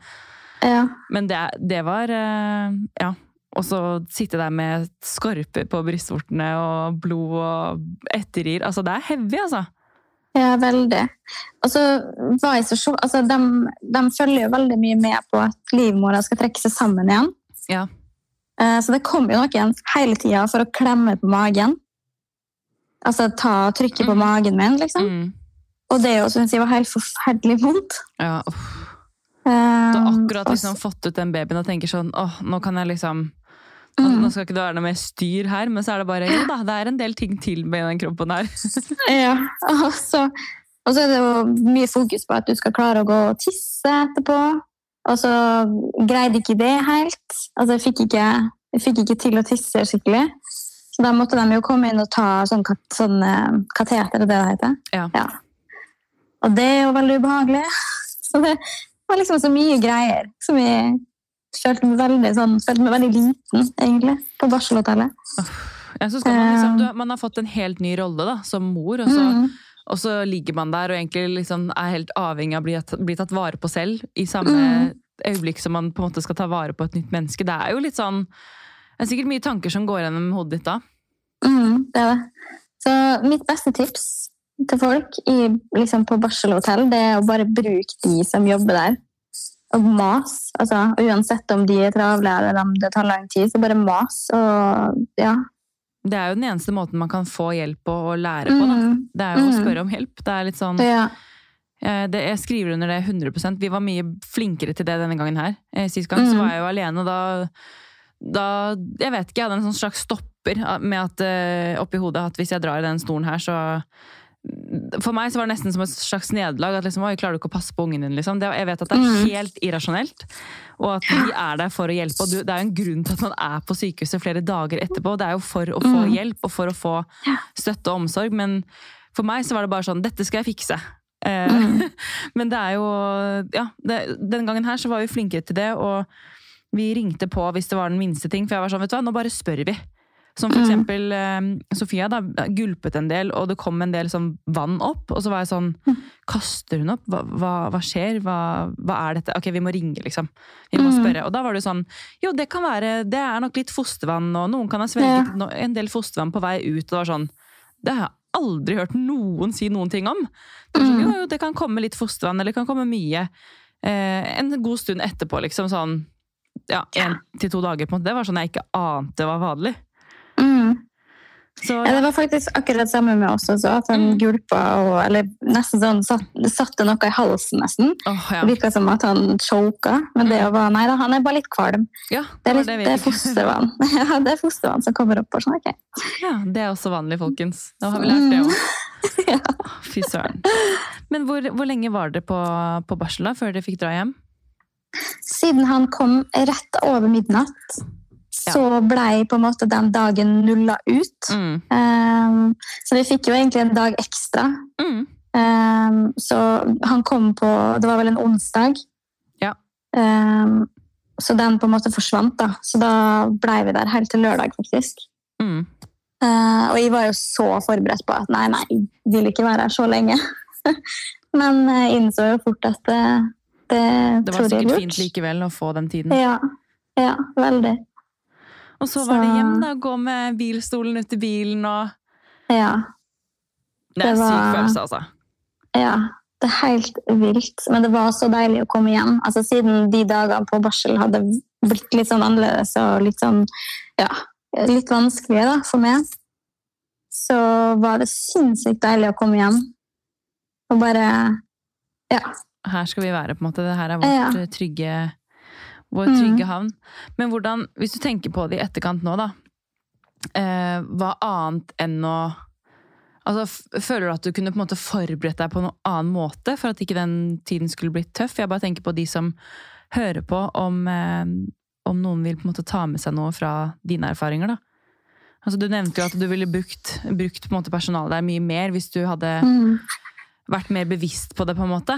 Ja. men det, det var eh, Ja. Og så sitte der med skorper på brystvortene og blod og etterrir. Altså, det er heavy, altså. Ja, veldig. Og så var jeg så sjokk... Altså, de, de følger jo veldig mye med på at livmora skal trekke seg sammen igjen. Ja. Eh, Så det kom jo noen hele tida for å klemme på magen. Altså ta trykket på Mhm. magen min, liksom. Mm. Og det jo, syns jeg var helt forferdelig vondt. Ja, uff. Eh, Du har akkurat liksom fått ut den babyen og tenker sånn åh, nå kan jeg liksom Mm. nå skal ikke det være noe mer styr her, men så er det bare jo da, det er en del ting til med den kroppen her. Ja, og så, og så er det jo mye fokus på at du skal klare å gå og tisse etterpå. Og så greide ikke det helt. Altså, jeg fikk ikke, jeg fikk ikke til å tisse skikkelig. Så da måtte de jo komme inn og ta sånn, kat, sånn eh, kateter, det det heter. Ja. Og det er jo veldig ubehagelig. Så det var liksom så mye greier som jeg følte meg veldig, sånn, følte meg veldig liten, egentlig, på barselhotellet. Ja, så skal man, liksom, du, man har fått en helt ny rolle da, som mor, og så, Mm. Og så ligger man der og egentlig liksom er helt avhengig av å bli, bli tatt vare på selv i samme Mm. øyeblikk som man på en måte skal ta vare på et nytt menneske. Det er jo litt sånn Det er sikkert mye tanker som går gjennom hodet ditt da. Mm, det er det. Så mitt beste tips til folk i, liksom på barselhotell, det er å bare bruke de som jobber der. Og mas. Altså, uansett om de er travle eller om det tar lang tid, så bare mas. Og ja. Det er jo den eneste måten man kan få hjelp på og lære på. Da. Mm, Det er jo å Mm. spørre om hjelp. Det er litt sånn ja. Eh, Det, jeg skriver under det 100% Vi var mye flinkere til det denne gangen her. Eh, Sist gang så Mm. var jeg jo alene, og da, da Jeg vet ikke, jeg hadde en sånn slags stopper med at eh, oppi hodet at hvis jeg drar i den stolen her, så For meg så var det nesten som et slags nederlag. At liksom, Oi, klarer du ikke å passe på ungen din? Liksom. Det, jeg vet at det er Mm. helt irrasjonelt, og at de er der for å hjelpe. Og det er jo en grunn til at man er på sykehuset flere dager etterpå. Det er jo for å få Mm. hjelp og for å få støtte og omsorg. Men for meg så var det bare sånn Dette skal jeg fikse. Eh, Mm. Men det er jo Ja, det, den gangen her så var vi flinkere til det, og vi ringte på hvis det var den minste ting. For jeg var sånn, vet du hva, nå bare spør vi. Som for Mm. eksempel mm. Sofia da gulpet en del, og det kom en del sånn vann opp. Og så var jeg sånn Mm. Kaster hun opp? Hva, hva, hva skjer? Hva, hva er dette? Ok, vi må ringe, liksom. Vi må Mm. spørre. Og da var det sånn Jo, det kan være Det er nok litt fostervann, og noen kan ha svelget no- en del fostervann på vei ut. Og det var sånn Det har jeg aldri hørt noen si noen ting om. Det, sånn, Mm. jo, jo, det kan komme litt fostervann, eller det kan komme mye. Eh, en god stund etterpå, liksom sånn ja, en til to dager. på en måte. Det var sånn jeg ikke ante var vanlig. Mm. Så Ja, det var faktisk akkurat samme med oss også. At han Mm. gulpa og Eller nesten sånn satt, satte noe i halsen, nesten. åh, ja. Virka som at han choka, men det var Nei da, han er bare litt kvalm. ja, Det er, litt, det det er fostervann. Ja, det er fostervann som kommer opp. Og sånn, okay. Ja, det er også vanlig, folkens. Da har vi lært det òg. Mm. Ja. Fy søren. Men hvor, hvor lenge var dere på, på barsel da, før dere fikk dra hjem? Siden han kom rett over midnatt, så blei på en måte den dagen nulla ut. Mm. Um, så vi fikk jo egentlig en dag ekstra. Mm. Um, så han kom på Det var vel en onsdag. Ja. Um, så den på en måte forsvant, da. Så da blei vi der helt til lørdag, faktisk. Mm. Uh, og jeg var jo så forberedt på at nei, nei, jeg vil ikke være her så lenge. Men jeg innså jo fort at det, det, Det var er sikkert fint likevel å få den tiden. Ja, ja, veldig. Og så var det Så- hjem, da. Gå med bilstolen ut i bilen og Ja, Det er var syk følelse, altså. ja. Det er helt vilt. Men det var så deilig å komme hjem. Altså, siden de dagene på barsel hadde blitt litt sånn annerledes og litt sånn ja, litt vanskelige da, for meg, så var det sinnssykt deilig å komme hjem. Og bare Ja. Her skal vi være, på en måte. Det her er vårt Ja. trygge, vår Mm. trygge havn. Men hvordan, hvis du tenker på det i etterkant nå, da. Eh, hva annet enn å Altså, Føler du at du kunne på en måte forberedt deg på noen annen måte for at ikke den tiden skulle blitt tøff? Jeg bare tenker på de som hører på, om, eh, om noen vil på en måte ta med seg noe fra dine erfaringer. da. Altså, Du nevnte jo at du ville brukt, brukt personalet der mye mer hvis du hadde Mm. vært mer bevisst på det, på en måte.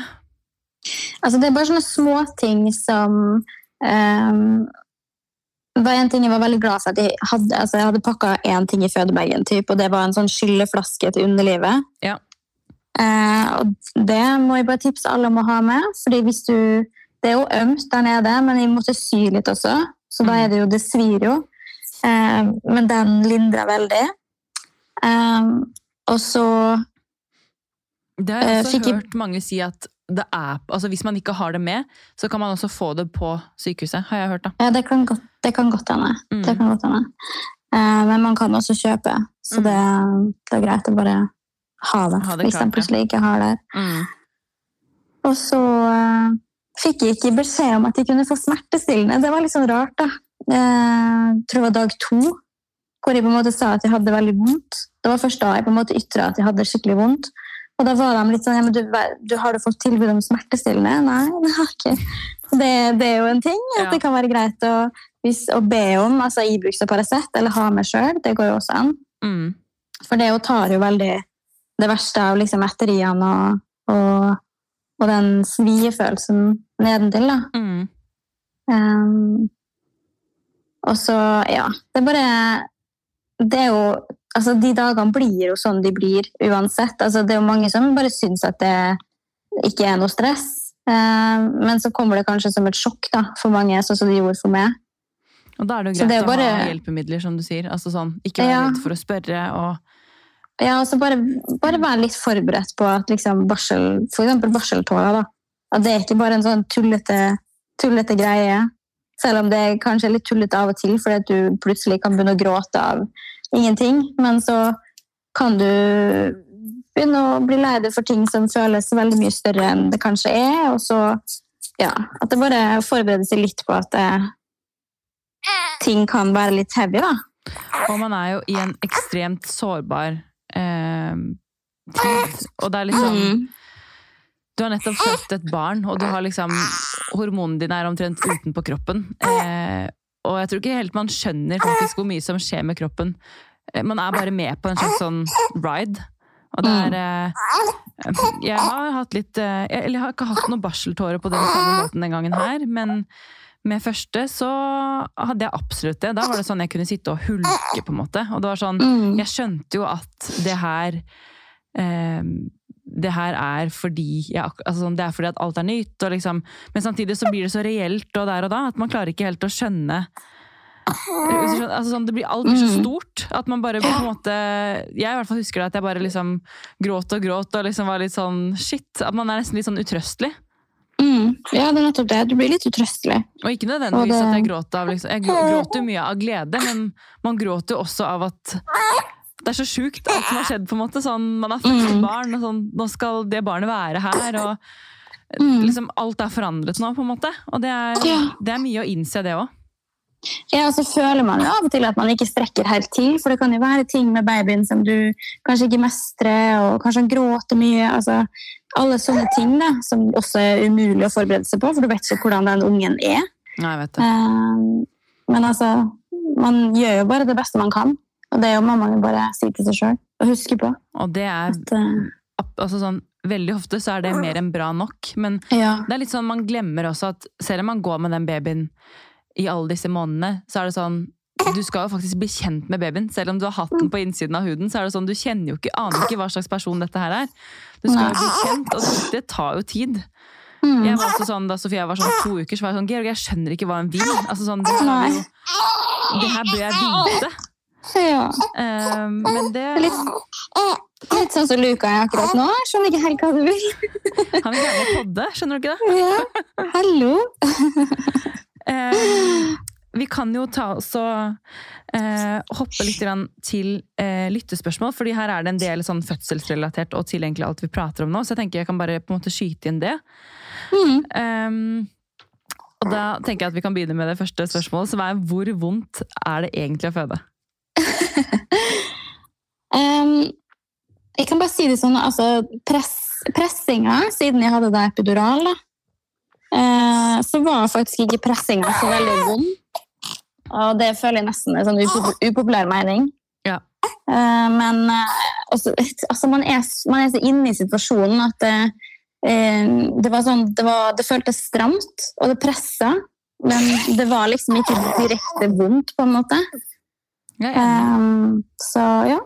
Altså, det er bare sånne småting som ehm, Det var en ting jeg var veldig glad for at jeg hadde. Altså, jeg hadde pakka én ting i fødebagen, typ, og det var en sånn skylleflaske til underlivet. Ja. Eh, og det må jeg bare tipse alle om å ha med. fordi hvis du Det er jo ømt der nede, men jeg måtte sy litt også. Så da er det jo Det svir jo. Eh, men den lindrer veldig. Eh, og så Det har jeg Eh, også hørt mange si at det er, altså hvis man ikke har det med, så kan man også få det på sykehuset, har jeg hørt. da. Ja, det kan godt, det kan godt hende. Mm. Det kan godt hende. Eh, men man kan også kjøpe, så Mm. det, det er greit å bare ha det, Ha det hvis man plutselig ikke har det. Mm. Og så eh, fikk jeg ikke beskjed om at jeg kunne få smertestillende. Det var litt sånn rart, da. Eh, Jeg tror det var dag to, hvor jeg på en måte sa at jeg hadde veldig vondt. Det var først da jeg på en måte ytra at jeg hadde skikkelig vondt. Og da var de litt sånn ja, men du, du Har du fått tilbud om smertestillende? Nei, det har ikke. Det, det er jo en ting. At Ja. det kan være greit å, hvis, å be om altså Ibux og Paracet, eller ha med sjøl. Det går jo også an. Mm. For det jo tar jo veldig det verste av liksom etteriene og, og, og den sviefølelsen nedentil. da. Mm. Um, og så, ja Det er bare Det er jo Altså, de dagene blir jo sånn de blir uansett. Altså, det er jo mange som bare syns at det ikke er noe stress. Um, men så kommer det kanskje som et sjokk da, for mange, sånn som det gjorde for meg. Og da er det jo greit det er å bare- ha hjelpemidler, som du sier. Altså sånn, ikke være Ja. redd for å spørre og Ja, altså bare, bare være litt forberedt på at liksom barsel, for eksempel barseltårer, da. At det er ikke bare en sånn tullete, tullete greie. Selv om det kanskje er litt tullete av og til, fordi at du plutselig kan begynne å gråte av ingenting. Men så kan du begynne å bli lei deg for ting som føles veldig mye større enn det kanskje er. Og så, ja, at det bare forbereder seg litt på at det, ting kan være litt heavy, da. Og man er jo i en ekstremt sårbar eh, tid. Og det er liksom Mm. Du har nettopp født et barn, og du har liksom Hormonene dine er omtrent utenpå kroppen. Eh, og jeg tror ikke helt man skjønner faktisk hvor mye som skjer med kroppen. Eh, man er bare med på en slags sånn ride. Og det er eh, Jeg har hatt litt eh, Eller jeg har ikke hatt noen barseltårer på den samme måten den gangen her, men med første så hadde jeg absolutt det. Da var det sånn jeg kunne sitte og hulke, på en måte. Og det var sånn Mm. jeg skjønte jo at det her eh, Det her er fordi jeg, altså sånn, Det er fordi at alt er nytt, og liksom, men samtidig så blir det så reelt og der og da at man klarer ikke helt å skjønne skjønner, altså sånn, det blir, Alt blir så Mm. stort at man bare på en måte Jeg i hvert fall husker det at jeg bare liksom gråt og gråt og liksom var litt sånn shit. At man er nesten litt sånn utrøstelig. Mm. Ja, det er nettopp det. Du blir litt utrøstelig. Og ikke nødvendigvis Og det- at jeg gråt av liksom, Jeg gråter mye av glede, men man gråter jo også av at det er så sjukt alt som har skjedd. på en måte sånn, Man har født Mm. barn, og sånn, nå skal det barnet være her. og Mm. liksom Alt er forandret nå, på en måte. Og det er, det er mye å innse, det òg. Ja, og så føler man jo av og til at man ikke strekker helt til, for det kan jo være ting med babyen som du kanskje ikke mestrer, og kanskje han gråter mye. altså Alle sånne ting da, som også er umulig å forberede seg på, for du vet ikke hvordan den ungen er. Nei, jeg vet det. Eh, Men altså, man gjør jo bare det beste man kan, og det må man jo bare si til seg sjøl og huske på. Og det er At, eh, altså sånn, Veldig ofte så er det mer enn bra nok, men ja. det er litt sånn man glemmer også at selv om man går med den babyen i alle disse månedene, så er det sånn du skal jo faktisk bli kjent med babyen. Selv om du har hatt den på innsiden av huden, så er det sånn, du kjenner jo ikke, aner ikke hva slags person dette her er. Du skal jo bli kjent, og det, det tar jo tid. Mm. Jeg var også sånn, Da Sofia var sånn to uker, så var jeg sånn Georg, jeg skjønner ikke hva hun vil. Altså sånn, Det, jo, det her bør jeg vite. Ja. Eh, men det Litt, litt sånn som Luka er akkurat nå. Skjønner ikke helt hva du vil. Han vil gjerne podde, skjønner du ikke det? Ja. Hallo! Eh, vi kan jo ta også og eh, hoppe litt grann til eh, lyttespørsmål, fordi her er det en del sånn fødselsrelatert og til egentlig alt vi prater om nå, så jeg tenker jeg kan bare på en måte skyte inn det. Mm. Um, og da tenker jeg at vi kan begynne med det første spørsmålet, som er hvor vondt er det egentlig å føde? Em, jeg kan bare si det sånn, altså press, pressinga, siden jeg hadde da epidural, eh, så var faktisk ikke pressinga så veldig vond. Og det føler jeg nesten er en sånn upopulær mening. Ja. Uh, men uh, altså, altså man, er, man er så inne i situasjonen at det, eh, det var sånn, det, var, det føltes stramt, og det pressa. Men det var liksom ikke direkte vondt, på en måte. Um, så ja.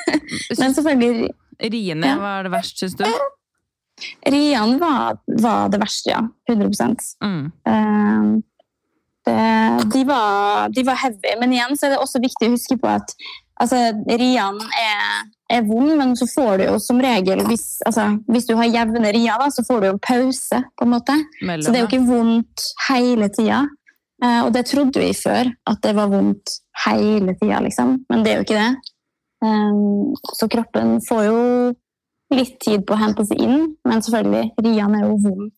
Men selvfølgelig, Riene ja. var det verst, syns du? Rian var, var det verste, ja. 100 Mm. um, det, de, var, de var heavy. Men igjen så er det også viktig å huske på at altså, Rian er, er vond, men så får du jo som regel Hvis, altså, hvis du har jevne rier, da, så får du jo pause, på en måte. Mellom, Så det er jo ikke vondt hele tida. Eh, og det trodde vi før, at det var vondt hele tida, liksom. Men det er jo ikke det. Um, så kroppen får jo litt tid på å hente seg inn, men selvfølgelig, riene er jo vond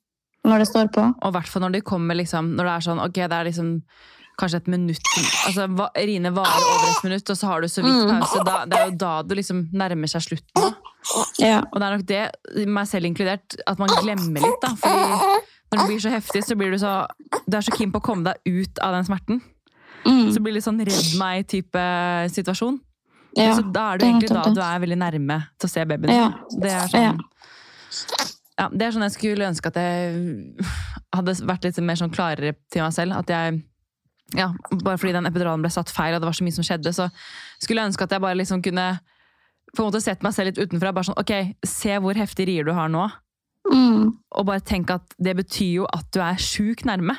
når det står på. Og i hvert fall når det kommer liksom Når det er sånn, ok, det er liksom kanskje et minutt altså Rine varer over et minutt, og så har du så vidt Mm. pause. Da, det er jo da du liksom nærmer seg slutten. Ja. Og det er nok det, meg selv inkludert, at man glemmer litt. da, fordi når det blir så heftig, så blir du så Du er så keen på å komme deg ut av den smerten. Mm. Så det litt sånn redd meg-type situasjon. ja. så da er er egentlig da du er veldig nærme til å se babyen. Ja. Det er sånn ja, det er sånn jeg skulle ønske at jeg hadde vært litt mer sånn klarere til meg selv. At jeg ja, Bare fordi den epiduralen ble satt feil, og det var så mye som skjedde, så skulle jeg ønske at jeg bare liksom kunne på en måte sett meg selv litt utenfra. bare sånn, ok, Se hvor heftig rier du har nå. Mm. Og bare tenk at det betyr jo at du er sjukt nærme.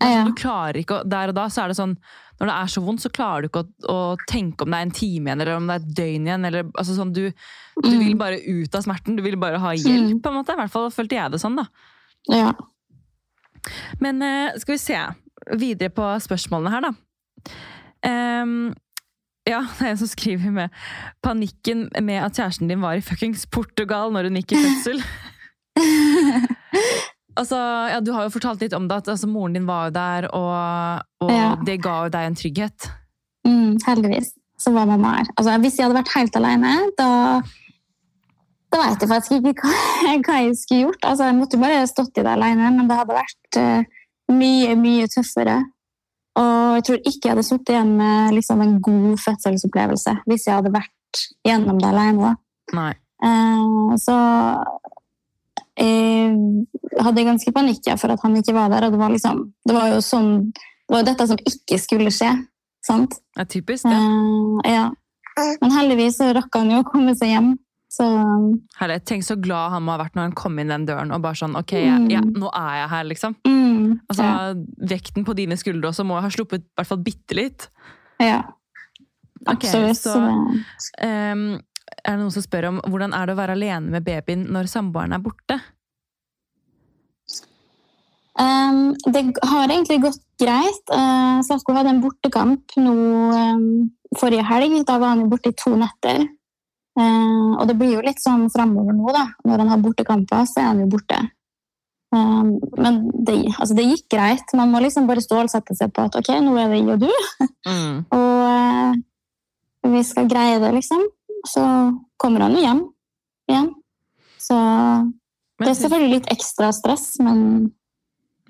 Men Ja. sånn, du klarer ikke, å- Der og da så er det sånn Når det er så vondt, så klarer du ikke å, å tenke om det er en time igjen, eller om det er et døgn igjen. eller altså sånn, Du, du Mm. vil bare ut av smerten. Du vil bare ha hjelp, på en måte. I hvert fall følte jeg det sånn, da. Ja. Men eh, skal vi se videre på spørsmålene her, da. Um, ja, det er en som skriver med panikken med at kjæresten din var i fuckings Portugal når hun gikk i fødsel. altså, ja, Du har jo fortalt litt om det, at altså, moren din var jo der, og, og Ja. det ga jo deg en trygghet. Mm, heldigvis så var mamma her. Altså, hvis jeg hadde vært helt alene, da da vet jeg faktisk ikke hva, hva jeg skulle gjort. Altså, jeg måtte bare stått i det alene, men det hadde vært uh, mye, mye tøffere. Og jeg tror ikke jeg hadde sittet igjen med liksom, en god fødselsopplevelse hvis jeg hadde vært gjennom det alene. Eh, så jeg hadde ganske panikk for at han ikke var der. Og det var, liksom, det var jo sånn, det var dette som ikke skulle skje. Sant? Det er typisk, det. Eh, ja. Men heldigvis så rakk han jo å komme seg hjem. Så Herre, Tenk så glad han må ha vært når han kom inn den døren og bare sånn Ok, jeg, Mm. ja, nå er jeg her, liksom. mm, Altså, ja. Vekten på dine skuldre også må ha sluppet i hvert fall bitte litt. ja. Absolutt. så- så det- Ehm, er det noen som spør om hvordan er det å være alene med babyen når samboeren er borte? Um, det har egentlig gått greit. Uh, Slatko hadde en bortekamp nå um, forrige helg. Da var han jo borte i to netter. Uh, og det blir jo litt sånn framover nå, da. Når han har bortekamper, så er han jo borte. Um, men det, altså det gikk greit. Man må liksom bare stålsette seg på at ok, nå er det jeg og du, Mm. og uh, vi skal greie det, liksom. Så kommer han jo hjem igjen. Så det er selvfølgelig litt ekstra stress, men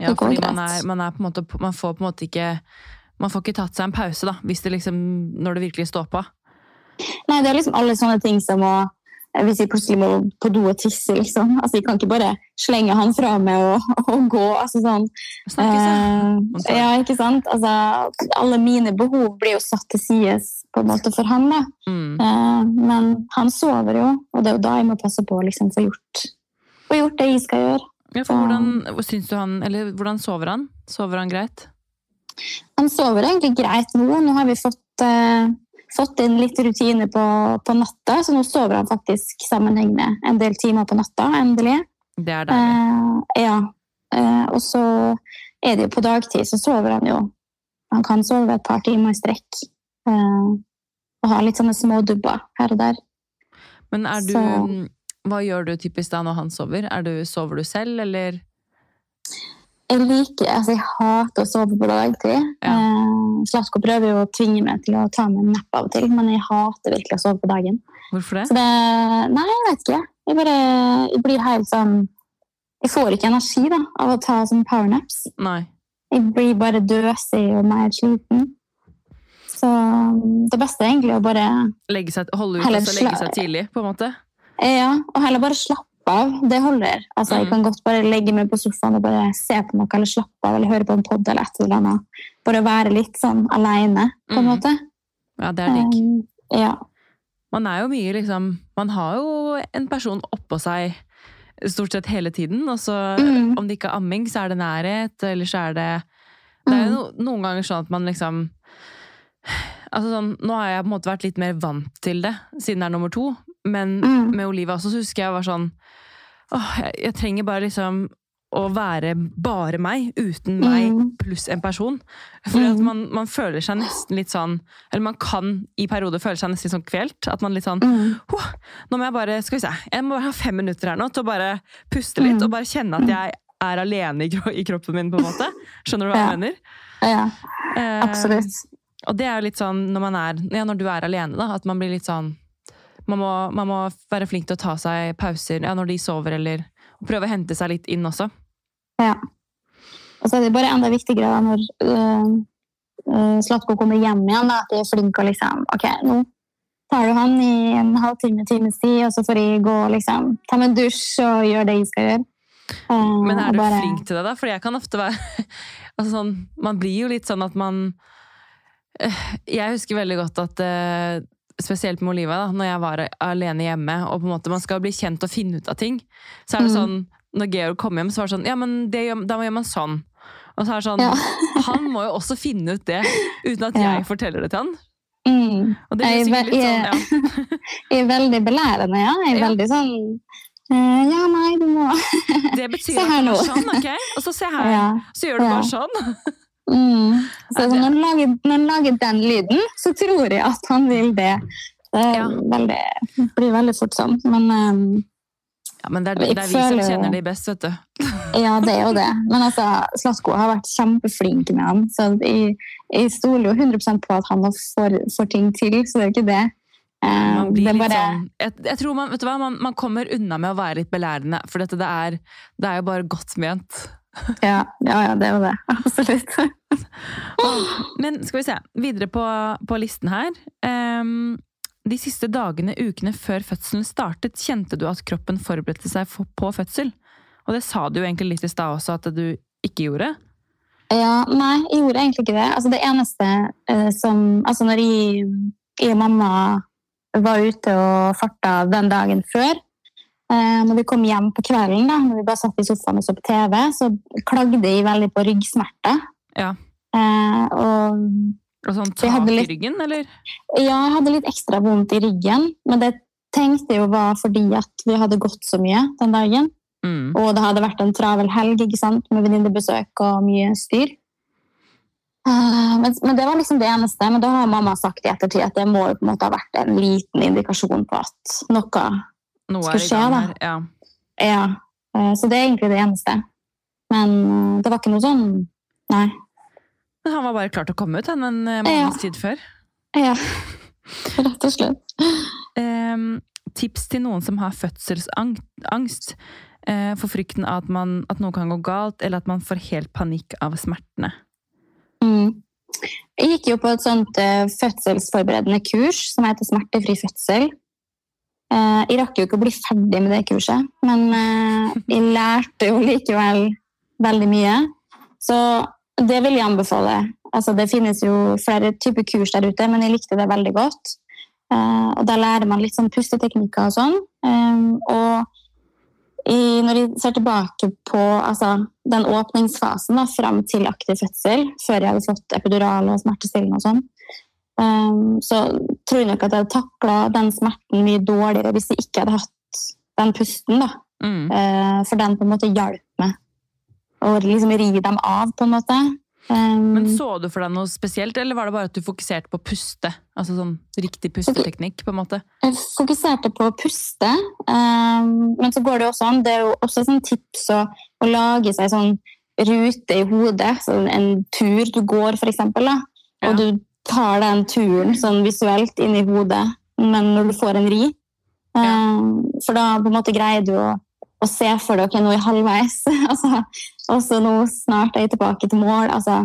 ja, det går greit. man er, man er måte Man får på en måte ikke Man får ikke tatt seg en pause, da, det liksom Når det virkelig står på. Nei, det er liksom alle sånne ting som å Hvis jeg plutselig må på do og tisse, liksom. Altså, jeg kan ikke bare slenge han fra meg og, og gå. Altså sånn Snakke eh, Ja, ikke sant? Altså, alle mine behov blir jo satt til side på en måte for han, da. Mm. Eh, men han sover jo, og det er jo da jeg må passe på å liksom, få gjort, få gjort det jeg skal gjøre. Ja, hvordan, syns du han, eller hvordan sover han? Sover han greit? Han sover egentlig greit nå. Nå har vi fått, eh, fått inn litt rutine på, på natta, så nå sover han faktisk sammenhengende en del timer på natta, endelig. Det er deilig. Eh, ja. Eh, og så er det jo på dagtid, så sover han jo. Han kan sove et par timer i strekk. Eh, og ha litt sånne små dubber her og der. Men er du så- Hva gjør du typisk da når han sover? Er du, sover du selv, eller? Jeg liker, altså jeg hater å sove på dagtid. Ja. Eh, Slatko prøver jo å tvinge meg til å ta meg en napp av og til, men jeg hater virkelig å sove på dagen. Hvorfor det? Så det Nei, jeg vet ikke. Jeg bare jeg blir helt sånn Jeg får ikke energi da, av å ta sånne powernaps. Nei. Jeg blir bare døsig og mer sliten. Så det beste er egentlig å bare Legge seg, holde ut og legge seg tidlig, på en måte? Ja, og heller bare slappe av. Det holder. Altså, Jeg Mm. kan godt bare legge meg på sofaen og bare se på noe eller slappe av eller høre på en pod eller et eller annet. Bare være litt sånn aleine, på en Mm. måte. Ja, det er digg. Um, ja. Man er jo mye liksom Man har jo en person oppå seg stort sett hele tiden, og så Mm. om det ikke er amming, så er det nærhet, eller så er det Det er jo no, noen ganger sånn at man liksom Altså sånn, Nå har jeg på en måte vært litt mer vant til det, siden det er nummer to. Men Mm. med Olivia også, så husker jeg var sånn åh, jeg, jeg trenger bare liksom å være bare meg, uten meg Mm. pluss en person. For at Mm. man, man føler seg nesten litt sånn Eller man kan i perioder føle seg nesten litt sånn kvelt. At man litt sånn Mm. Nå må jeg bare Skal vi se. Jeg må bare ha fem minutter her nå til å bare puste litt Mm. og bare kjenne at jeg er alene i, kroppen min, på en måte. Skjønner du hva Ja. jeg mener? Ja, Eh, absolutt. og det er jo litt sånn når man er Ja, når du er alene, da. At man blir litt sånn man må, man må være flink til å ta seg pauser ja, når de sover, eller prøve å hente seg litt inn også. Ja. Og så er det bare enda viktigere da, når øh, øh, Slatko kommer hjem igjen, da, at de er flinke og liksom Ok, nå tar du han i en halvtime, times tid, og så får jeg gå og liksom ta meg en dusj og gjøre det jeg skal gjøre. Eh, Men er du bare- flink til det, da? For jeg kan ofte være altså sånn, Man blir jo litt sånn at man eh, Jeg husker veldig godt at eh, Spesielt med Oliva, da, når jeg var alene hjemme og på en måte man skal bli kjent og finne ut av ting. Så er det Mm. sånn, Når Georg kom hjem, så var det sånn Ja, men det da gjør man sånn. Og så er det sånn Ja. Han må jo også finne ut det uten at jeg forteller det til han. Mm. Og det blir er sikkert litt sånn, ja. Jeg er veldig belærende, ja. Jeg er Ja. veldig sånn eh, Ja, nei, du må Se her nå. sånn, ok? Og så se her. Ja. Så gjør du bare sånn. Mm. Så når han, lager, når han lager den lyden, så tror jeg at han vil det. Det Ja. veldig, blir veldig fort sånn. Men um, Ja, men det er, det er vi som kjenner de best, vet du. ja, det er jo det. Men altså, Slatko har vært kjempeflink med han, så jeg, jeg stoler jo 100% på at han får, får ting til, så det er jo ikke det. Eh, Man blir det er litt sånn jeg, jeg tror man, vet du hva, man, man kommer unna med å være litt belærende, for dette, det, er, det er jo bare godt ment. Ja, ja, ja, det er jo det. Absolutt. Men skal vi se, videre på, på listen her. Um, de siste dagene, ukene før fødselen startet, kjente du at kroppen forberedte seg for, på fødsel? Og det sa du jo egentlig litt i stad også, at du ikke gjorde. Ja, nei, jeg gjorde egentlig ikke det. Altså, det eneste eh, som Altså, når jeg, jeg og mamma var ute og farta den dagen før Når vi kom hjem på kvelden, da, når vi bare satt i sofaen og så på TV, så klagde jeg veldig på ryggsmerter. Ja. Eh, og Og sånn Så tak i ryggen, eller? ja, jeg hadde litt ekstra vondt i ryggen, men det tenkte jeg jo var fordi at vi hadde gått så mye den dagen. Mm. Og det hadde vært en travel helg ikke sant? med venninnebesøk og mye styr. Uh, men, men det var liksom det eneste. Men da har mamma sagt i ettertid at det må jo på en måte ha vært en liten indikasjon på at noe Noe Skal er skje, da. Ja. Ja. eh, Så det er egentlig det eneste. Men eh, det var ikke noe sånn Nei. Men han var bare klar til å komme ut han, en eh, Ja. måneds tid før. Ja. Rett og slett. Um, tips til noen som har fødselsangst uh, for frykten av at, man, at noe kan gå galt, eller at man får helt panikk av smertene. Mm. Jeg gikk jo på et sånt uh, fødselsforberedende kurs som heter Smertefri fødsel. Eh, jeg rakk jo ikke å bli ferdig med det kurset, men eh, jeg lærte jo likevel veldig mye. Så det vil jeg anbefale. Altså, det finnes jo flere typer kurs der ute, men jeg likte det veldig godt. Eh, og da lærer man litt sånn pusteteknikker og sånn. Eh, og i, når jeg ser tilbake på altså, den åpningsfasen da, fram til aktiv fødsel, før jeg hadde fått epidural og smertestillende og sånn, så tror jeg nok at jeg hadde takla den smerten mye dårligere hvis jeg ikke hadde hatt den pusten. da. Mm. Eh, for den på en måte hjalp meg å liksom ri dem av, på en måte. Um, Men så du for deg noe spesielt, eller var det bare at du fokuserte på å puste? Altså sånn riktig pusteteknikk, på en måte? Jeg fokuserte på å puste, um, men så går det også an. Det er jo også et sånt tips å, å lage seg sånn rute i hodet. Sånn en tur du går, for eksempel. Da. Ja. Og du tar den turen sånn visuelt inn i hodet, men når du får en ri. Um, For da på en måte greier du å, å se for deg ok, nå er jeg halvveis. altså, og så nå snart er jeg tilbake til mål. Altså,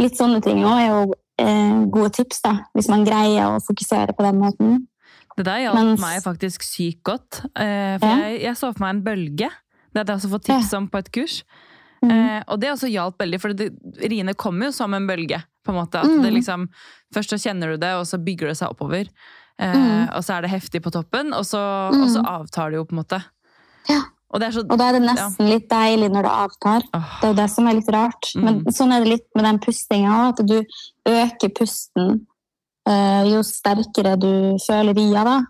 litt sånne ting òg er jo eh, gode tips, da, hvis man greier å fokusere på den måten. Det der hjalp Mens- meg faktisk sykt godt. Eh, for Ja. jeg, jeg så for meg en bølge. Det hadde jeg også fått tips om på et kurs. Mm. Eh, og det også hjalp veldig, for det, riene kommer jo som en bølge. på en måte. At Mm. det liksom, først så kjenner du det, og så bygger det seg oppover. Eh, Mm. Og så er det heftig på toppen, og så, Mm. og så avtar det jo, på en måte. Ja. Og det er så Og da er det nesten litt deilig når det avtar. Oh. Det er jo det som er litt rart. Men Mm. sånn er det litt med den pustinga òg, at du øker pusten eh, jo sterkere du føler ria. da.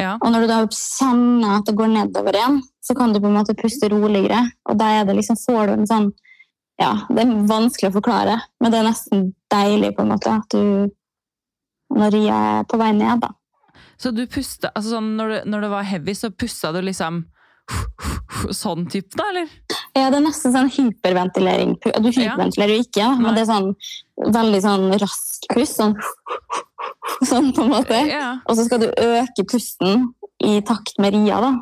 Ja. Og når du da kjenner at det går nedover igjen, så kan du på en måte puste roligere. Og da er det liksom, får du en sånn Ja, det er vanskelig å forklare, men det er nesten deilig på en måte at du Når ria er på vei ned, da. Så du pusta altså sånn, når, det, når det var heavy, så pusta du liksom sånn type, da, eller? Ja, det er nesten sånn hyperventilering. Du hyperventilerer jo ikke, ja, men det er sånn veldig sånn rask pust. Sånn, sånn på en måte. Ja. Og så skal du øke pusten i takt med ria. da.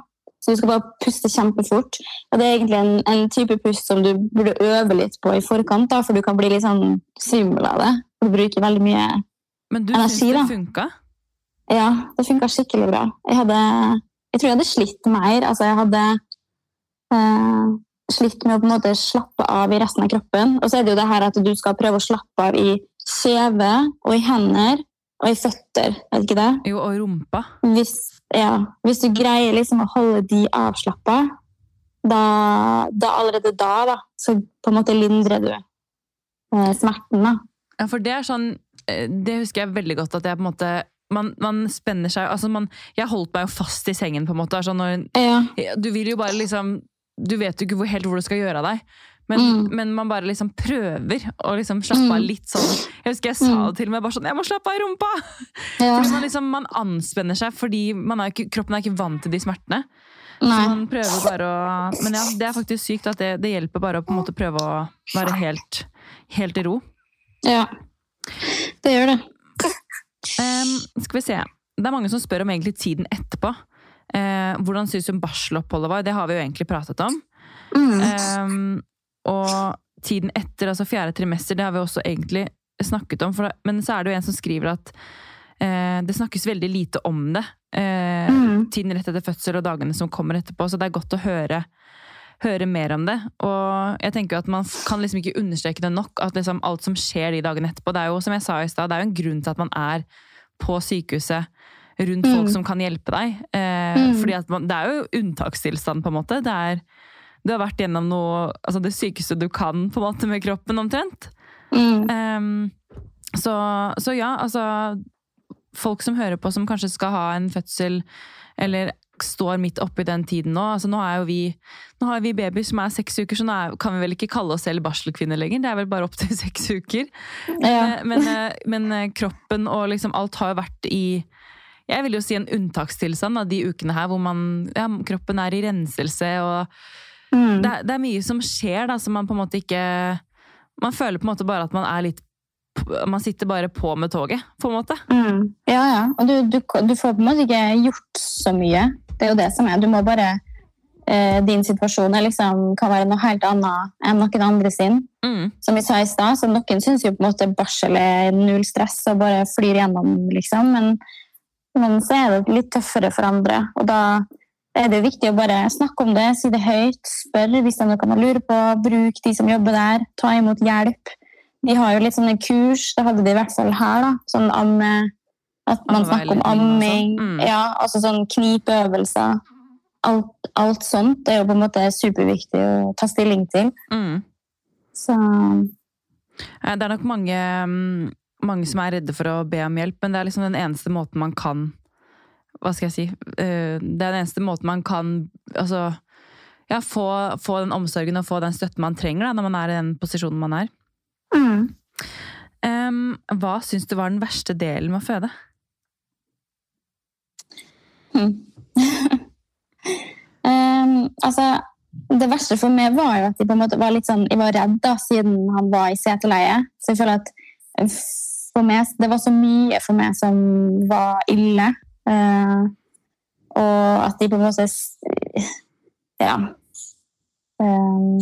Så du skal bare puste kjempefort. Og det er egentlig en, en type pust som du burde øve litt på i forkant, da, for du kan bli litt sånn svimmel av det. Du bruker veldig mye energi. Men du syns det da. funka? Ja, det funka skikkelig bra. Jeg, hadde, jeg tror jeg hadde slitt mer. Altså, jeg hadde eh, slitt med å på en måte slappe av i resten av kroppen. Og så er det jo det her at du skal prøve å slappe av i kjeve og i hender og i føtter. Vet ikke det? Jo, og rumpa. Hvis, ja, hvis du greier liksom å holde de avslappa, da, da allerede da, da, så på en måte lindrer du eh, smerten, da. Ja, for det er sånn eh, Det husker jeg veldig godt at jeg på en måte man, man spenner seg altså man, Jeg holdt meg jo fast i sengen, på en måte. Sånn, når, Ja. du vil jo bare liksom Du vet jo ikke hvor, helt hvor du skal gjøre av deg. Men, Mm. men man bare liksom prøver å liksom slappe av Mm. litt sånn Jeg husker jeg sa Mm. det til meg bare sånn Jeg må slappe av i rumpa! ja. Fordi man liksom man anspenner seg fordi man er ikke, kroppen er ikke vant til de smertene. Så man prøver bare å Men ja, det er faktisk sykt at det, det hjelper bare å på en måte prøve å være helt, helt i ro. Ja. Det gjør det. Um, skal vi se. Det er mange som spør om egentlig tiden etterpå. Uh, hvordan syns hun barseloppholdet var? Det har vi jo egentlig pratet om. Mm. Ehm, og tiden etter, altså fjerde trimester, det har vi også egentlig snakket om. Det, men så er det jo en som skriver at eh, det snakkes veldig lite om det. Eh, Mm. Tiden rett etter fødsel og dagene som kommer etterpå. Så det er godt å høre, høre mer om det. Og jeg tenker jo at man kan liksom ikke understreke det nok. At liksom alt som skjer de dagene etterpå Det er jo som jeg sa i stad, det er jo en grunn til at man er på sykehuset rundt Mm. folk som kan hjelpe deg. Eh, Mm. Fordi man, det er jo unntakstilstand, på en måte. Det er du har vært gjennom noe, altså det sykeste du kan på en måte med kroppen, omtrent. Mm. Um, så, så ja, altså Folk som hører på som kanskje skal ha en fødsel, eller står midt oppi den tiden nå. altså Nå er jo vi nå har vi babyer som er seks uker, så nå er, kan vi vel ikke kalle oss selv barselkvinner lenger. Det er vel bare opp til seks uker. Ja. Men, Men, eh, men eh, kroppen og liksom alt har jo vært i jeg vil jo si en unntakstilstand av de ukene her hvor man, ja, kroppen er i renselse og Mm. det, det er mye som skjer da, som man på en måte ikke Man føler på en måte bare at man er litt Man sitter bare på med toget, på en måte. Mm. Ja, ja. Og du, du, du får på en måte ikke gjort så mye. Det er jo det som er. Du må bare eh, Din situasjon liksom, kan være noe helt annet enn noen andre sin. Mm. Som vi sa i stad, så noen syns jo på en måte barsel er null stress og bare flyr gjennom, liksom. Men, men så er det litt tøffere for andre. Og da er det viktig å bare snakke om det, si det høyt, spørre hvis det er noe man lurer på, bruk de som jobber der, ta imot hjelp. De har jo litt sånne kurs, det hadde de i hvert fall her, da. Sånn amme At man snakker om amming. sånn. Mm. Ja, altså sånn knipeøvelser. Alt, alt sånt det er jo på en måte superviktig å ta stilling til. Mm. Så Eh, Det er nok mange, mm, mange som er redde for å be om hjelp, men det er liksom den eneste måten man kan Hva skal jeg si? eh, Det er den eneste måten man kan altså, ja, få, få den omsorgen og få den støtten man trenger da, når man er i den posisjonen man er. mm. Um, hva syns du var den verste delen med å føde? Mm. um, altså, det verste for meg var jo at jeg på en måte var litt sånn, jeg var redd da, siden han var i seteleie. Så jeg føler at for meg, det var så mye for meg som var ille. Eh, og at de på en måte Ja. Um,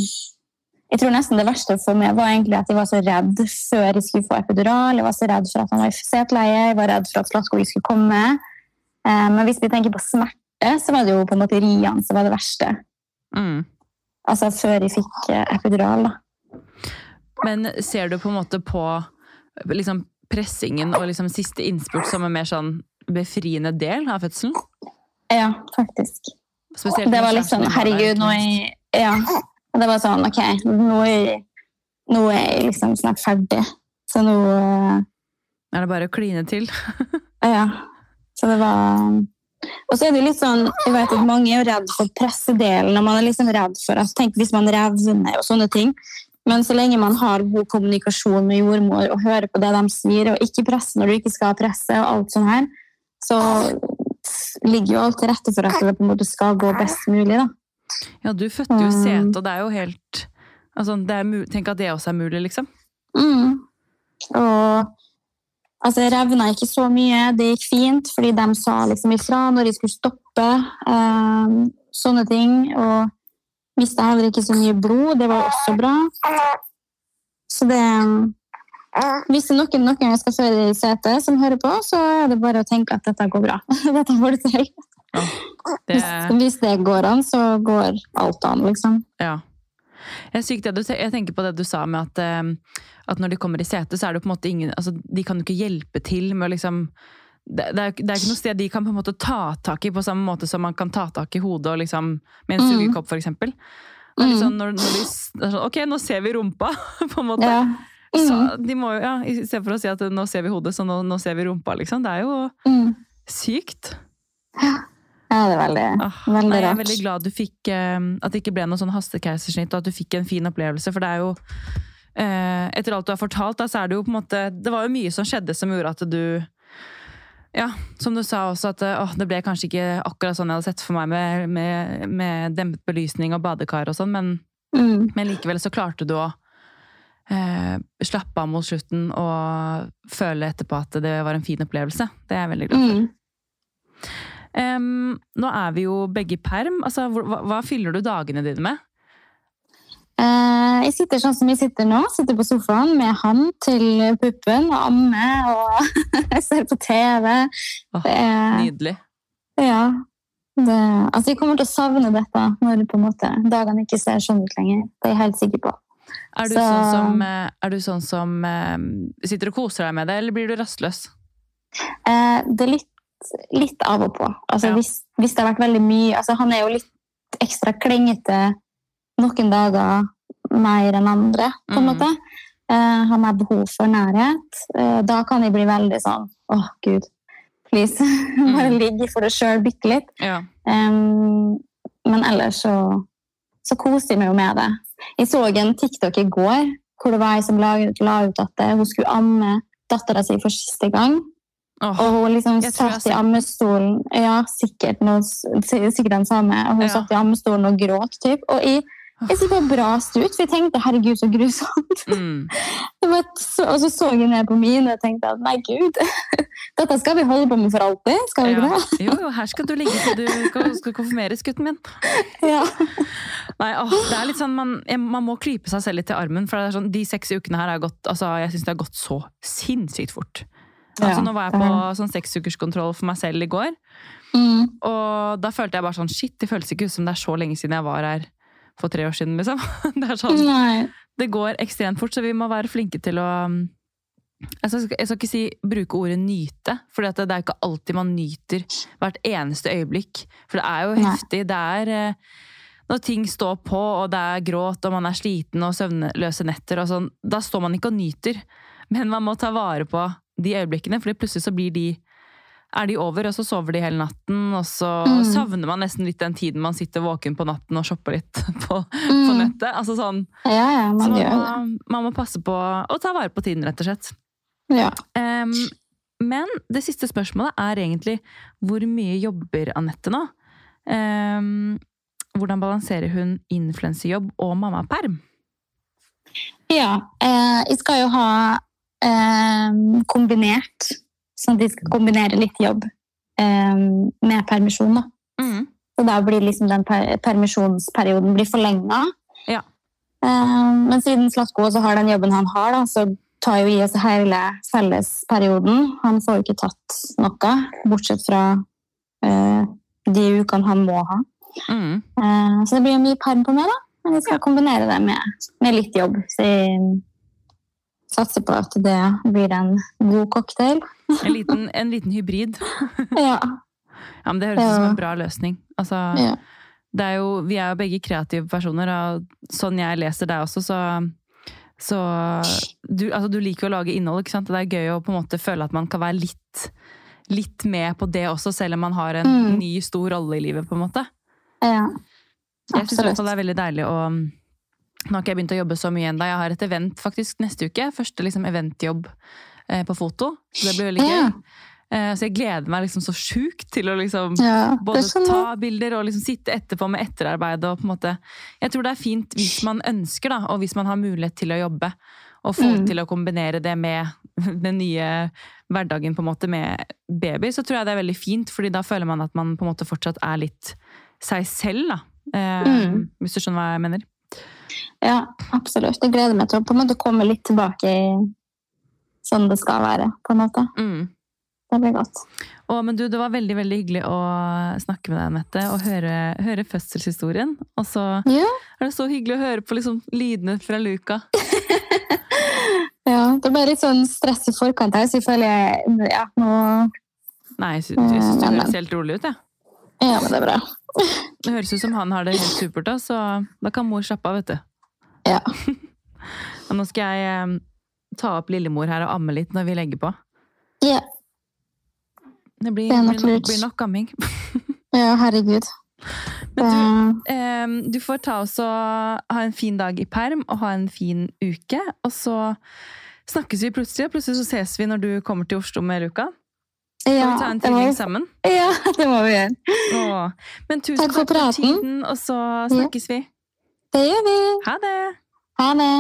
jeg tror nesten det verste for meg var egentlig at jeg var så redd før jeg skulle få epidural. Jeg var så redd for at han var i seteleie, jeg var redd for at Slatko skulle komme. Eh, Men hvis vi tenker på smerte, så var det jo på en måte Rian som var det verste. Mm. Altså før jeg fikk eh, epidural, da. Men ser du på en måte på liksom, pressingen og liksom, siste innspurt som er mer sånn befriende del av fødselen? Ja, faktisk. Spesielt Det var litt liksom der, Herregud, nå er Ja. Det var sånn OK, nå er nå er jeg liksom snart ferdig. Så nå eh, Er det bare å kline til? Ja. Så det var Og så er det litt sånn Jeg vet at mange er jo redd for pressedelen, og man er liksom redd for altså, Tenk hvis man revner og sånne ting. Men så lenge man har god kommunikasjon med jordmor og hører på det de sier, og ikke presse når du ikke skal presse, og alt sånn her, så ligger jo alt til rette for at det på en måte skal gå best mulig, da. Ja, du fødte jo Mm. sete, og det er jo helt altså, det er, Tenk at det også er mulig, liksom. Mm. Og altså, jeg revna ikke så mye. Det gikk fint, fordi de sa liksom ifra når de skulle stoppe. eh, sånne ting. Og mista heller ikke så mye blod. Det var også bra. Så det Hvis det er noen noen gang skal føre i setet som hører på, så er det bare å tenke at dette går bra. dette får du til. Det, Hvis, hvis det går an, så går alt an, liksom. ja. Jeg, sykt jeg tenker på det du sa med at, eh, at når de kommer i setet, så er det på en måte ingen altså, De kan jo ikke hjelpe til med å liksom det, det, er, det er ikke noe sted de kan på en måte ta tak i på samme måte som man kan ta tak i hodet og liksom, med en Mm. sugekopp, litt sånn når, når de, sånn, Ok, nå ser vi rumpa, på en måte. Ja. Så Mm. de må jo, ja, I stedet for å si at nå ser vi hodet, så nå, nå ser vi rumpa, liksom. Det er jo Mm. sykt. Ja, det er veldig, Ah, veldig nei, jeg er veldig glad du fikk eh, At det ikke ble noe sånn hastekeisersnitt, og at du fikk en fin opplevelse. For det er jo eh, Etter alt du har fortalt, da, så er det jo på en måte Det var jo mye som skjedde som gjorde at du Ja, som du sa også, at å, det ble kanskje ikke akkurat sånn jeg hadde sett for meg med, med, med dempet belysning og badekar og sånn, men, Mm. men likevel så klarte du å eh, slappe av mot slutten og føle etterpå at det var en fin opplevelse. Det er jeg veldig glad for. Mm. Um, nå er vi jo begge i perm. Altså, hva, hva fyller du dagene dine med? Eh, jeg sitter sånn som jeg sitter nå, sitter på sofaen med han til puppen og ammer og ser på TV. Oh, er, Nydelig. ja, det, altså jeg kommer til å savne dette når på en måte, dagene ikke ser sånn ut lenger. Det er jeg helt sikker på. Er du Så- sånn som, eh, er du sånn som eh, sitter og koser deg med det, eller blir du rastløs? Eh, det er litt, litt av og på. Altså, Ja. hvis, hvis det har vært veldig mye altså, Han er jo litt ekstra klengete noen dager mer enn andre, på en mm. måte. Eh, han har behov for nærhet. Eh, da kan jeg bli veldig sånn Åh, gud, please. Bare Mhm. ligg for deg sjøl bitte litt. Ja. Um, men ellers så, så koser jeg meg jo med det. Jeg så en TikTok i går hvor det var ei som la, la ut at eh, hun skulle amme dattera si for siste gang. Oh, Og hun liksom satt i ammestolen Ja, sikkert, noe, sikkert den samme. Og hun Ja. satt i ammestolen og gråt, typ. Og jeg, jeg syntes det braste bra ut, for jeg tenkte herregud, så grusomt. mm. Det var så, og så så jeg ned på mine og tenkte at nei, gud, dette skal vi holde på med for alltid. Skal vi ikke ja. det? Jo, jo, her skal du ligge til du skal, skal konfirmeres, gutten min. Ja. Nei, åh, det er litt sånn, man, man må klype seg selv litt i armen. For det sånn, de seks ukene her har gått altså, Jeg synes det har gått så sinnssykt fort. Altså, Ja, nå var jeg på sånn seksukerskontroll for meg selv i går. Mm. Og da følte jeg bare sånn Shit, det føles ikke ut som det er så lenge siden jeg var her for tre år siden, liksom. Det er sånn, det går ekstremt fort, så vi må være flinke til å jeg skal, jeg skal ikke si bruke ordet nyte, for det er ikke alltid man nyter hvert eneste øyeblikk. For det er jo Nei. heftig. Det er eh, når ting står på, og det er gråt, og man er sliten og søvnløse netter og sånn. Da står man ikke og nyter. Men man må ta vare på de øyeblikkene, for plutselig så blir de er de over, og så sover de hele natten, og så Mm. savner man nesten litt den tiden man sitter våken på natten og shopper litt på, på Mm. nettet. Altså sånn, Ja, ja, så man man gjør det. man må passe på å ta vare på tiden, rett og slett. Ja. Um, men det siste spørsmålet er egentlig hvor mye jobber Anette nå? Um, hvordan balanserer hun influensejobb og mammaperm? Ja, eh, jeg skal jo ha eh, kombinert, sånn at de skal kombinere litt jobb eh, med permisjon. Da. Mm. Så da blir liksom den per permisjonsperioden blir forlenga. Ja. Eh, men siden Slatko også har den jobben han har, da, så tar jo i oss hele fellesperioden. Han får jo ikke tatt noe, bortsett fra eh, de ukene han må ha. Mm. Eh, Så det blir jo mye perm på meg, da. Men jeg skal kombinere det med, med litt jobb. Så jeg satser på at det blir en god cocktail. En, liten, en liten hybrid. Ja. Ja, men Det høres ut som en bra løsning. Altså, ja. det er jo, vi er jo begge kreative personer, og sånn jeg leser deg også, så, så du, altså, du liker å lage innhold, ikke sant? Det er gøy å på en måte føle at man kan være litt, litt med på det også, selv om man har en Mm. ny, stor rolle i livet, på en måte. ja. Absolutt. Jeg syns det er veldig deilig å Nå har ikke jeg begynt å jobbe så mye ennå. Jeg har et event faktisk neste uke. Første liksom eventjobb på foto. Så det blir veldig gøy. Eh, så jeg gleder meg liksom så sjukt til å liksom ja. både ta bilder og liksom sitte etterpå med etterarbeid. Og på en måte, jeg tror det er fint hvis man ønsker, da, og hvis man har mulighet til å jobbe. Og få Mm. til å kombinere det med den nye hverdagen på en måte med baby, så tror jeg det er veldig fint. fordi da føler man at man på en måte fortsatt er litt seg selv, da. Eh, Mm. Hvis du skjønner hva jeg mener. Ja, absolutt. Jeg gleder meg til å på en måte komme litt tilbake i sånn det skal være, på en måte. Mm. Det blir godt. Å, men du, det var veldig veldig hyggelig å snakke med deg, Mette, og høre, høre fødselshistorien. Og så Ja. er det så hyggelig å høre på liksom, lydene fra Luka. Ja, det ble litt sånn stress i forkant her, så jeg føler jeg ja, nå Nei, jeg syns du høres helt rolig ut, jeg. Ja, men det er bra. Det høres ut som han har det helt supert, da, så da kan mor slappe av, vet du. Ja. Nå skal jeg eh, ta opp lillemor her og amme litt når vi legger på. Ja, Det blir, Det blir, nok blir nok amming. ja herregud. Men du, eh, du får ta oss og ha en fin dag i perm og ha en fin uke. Og så snakkes vi plutselig, og plutselig så ses vi når du kommer til Oslo med Luka. Ja, vi ta en tvilling sammen? Ja, det må vi gjøre. Åh. Men tusen Takk for takk for tiden, og så snakkes vi. Det gjør vi. Ha det! Ha det.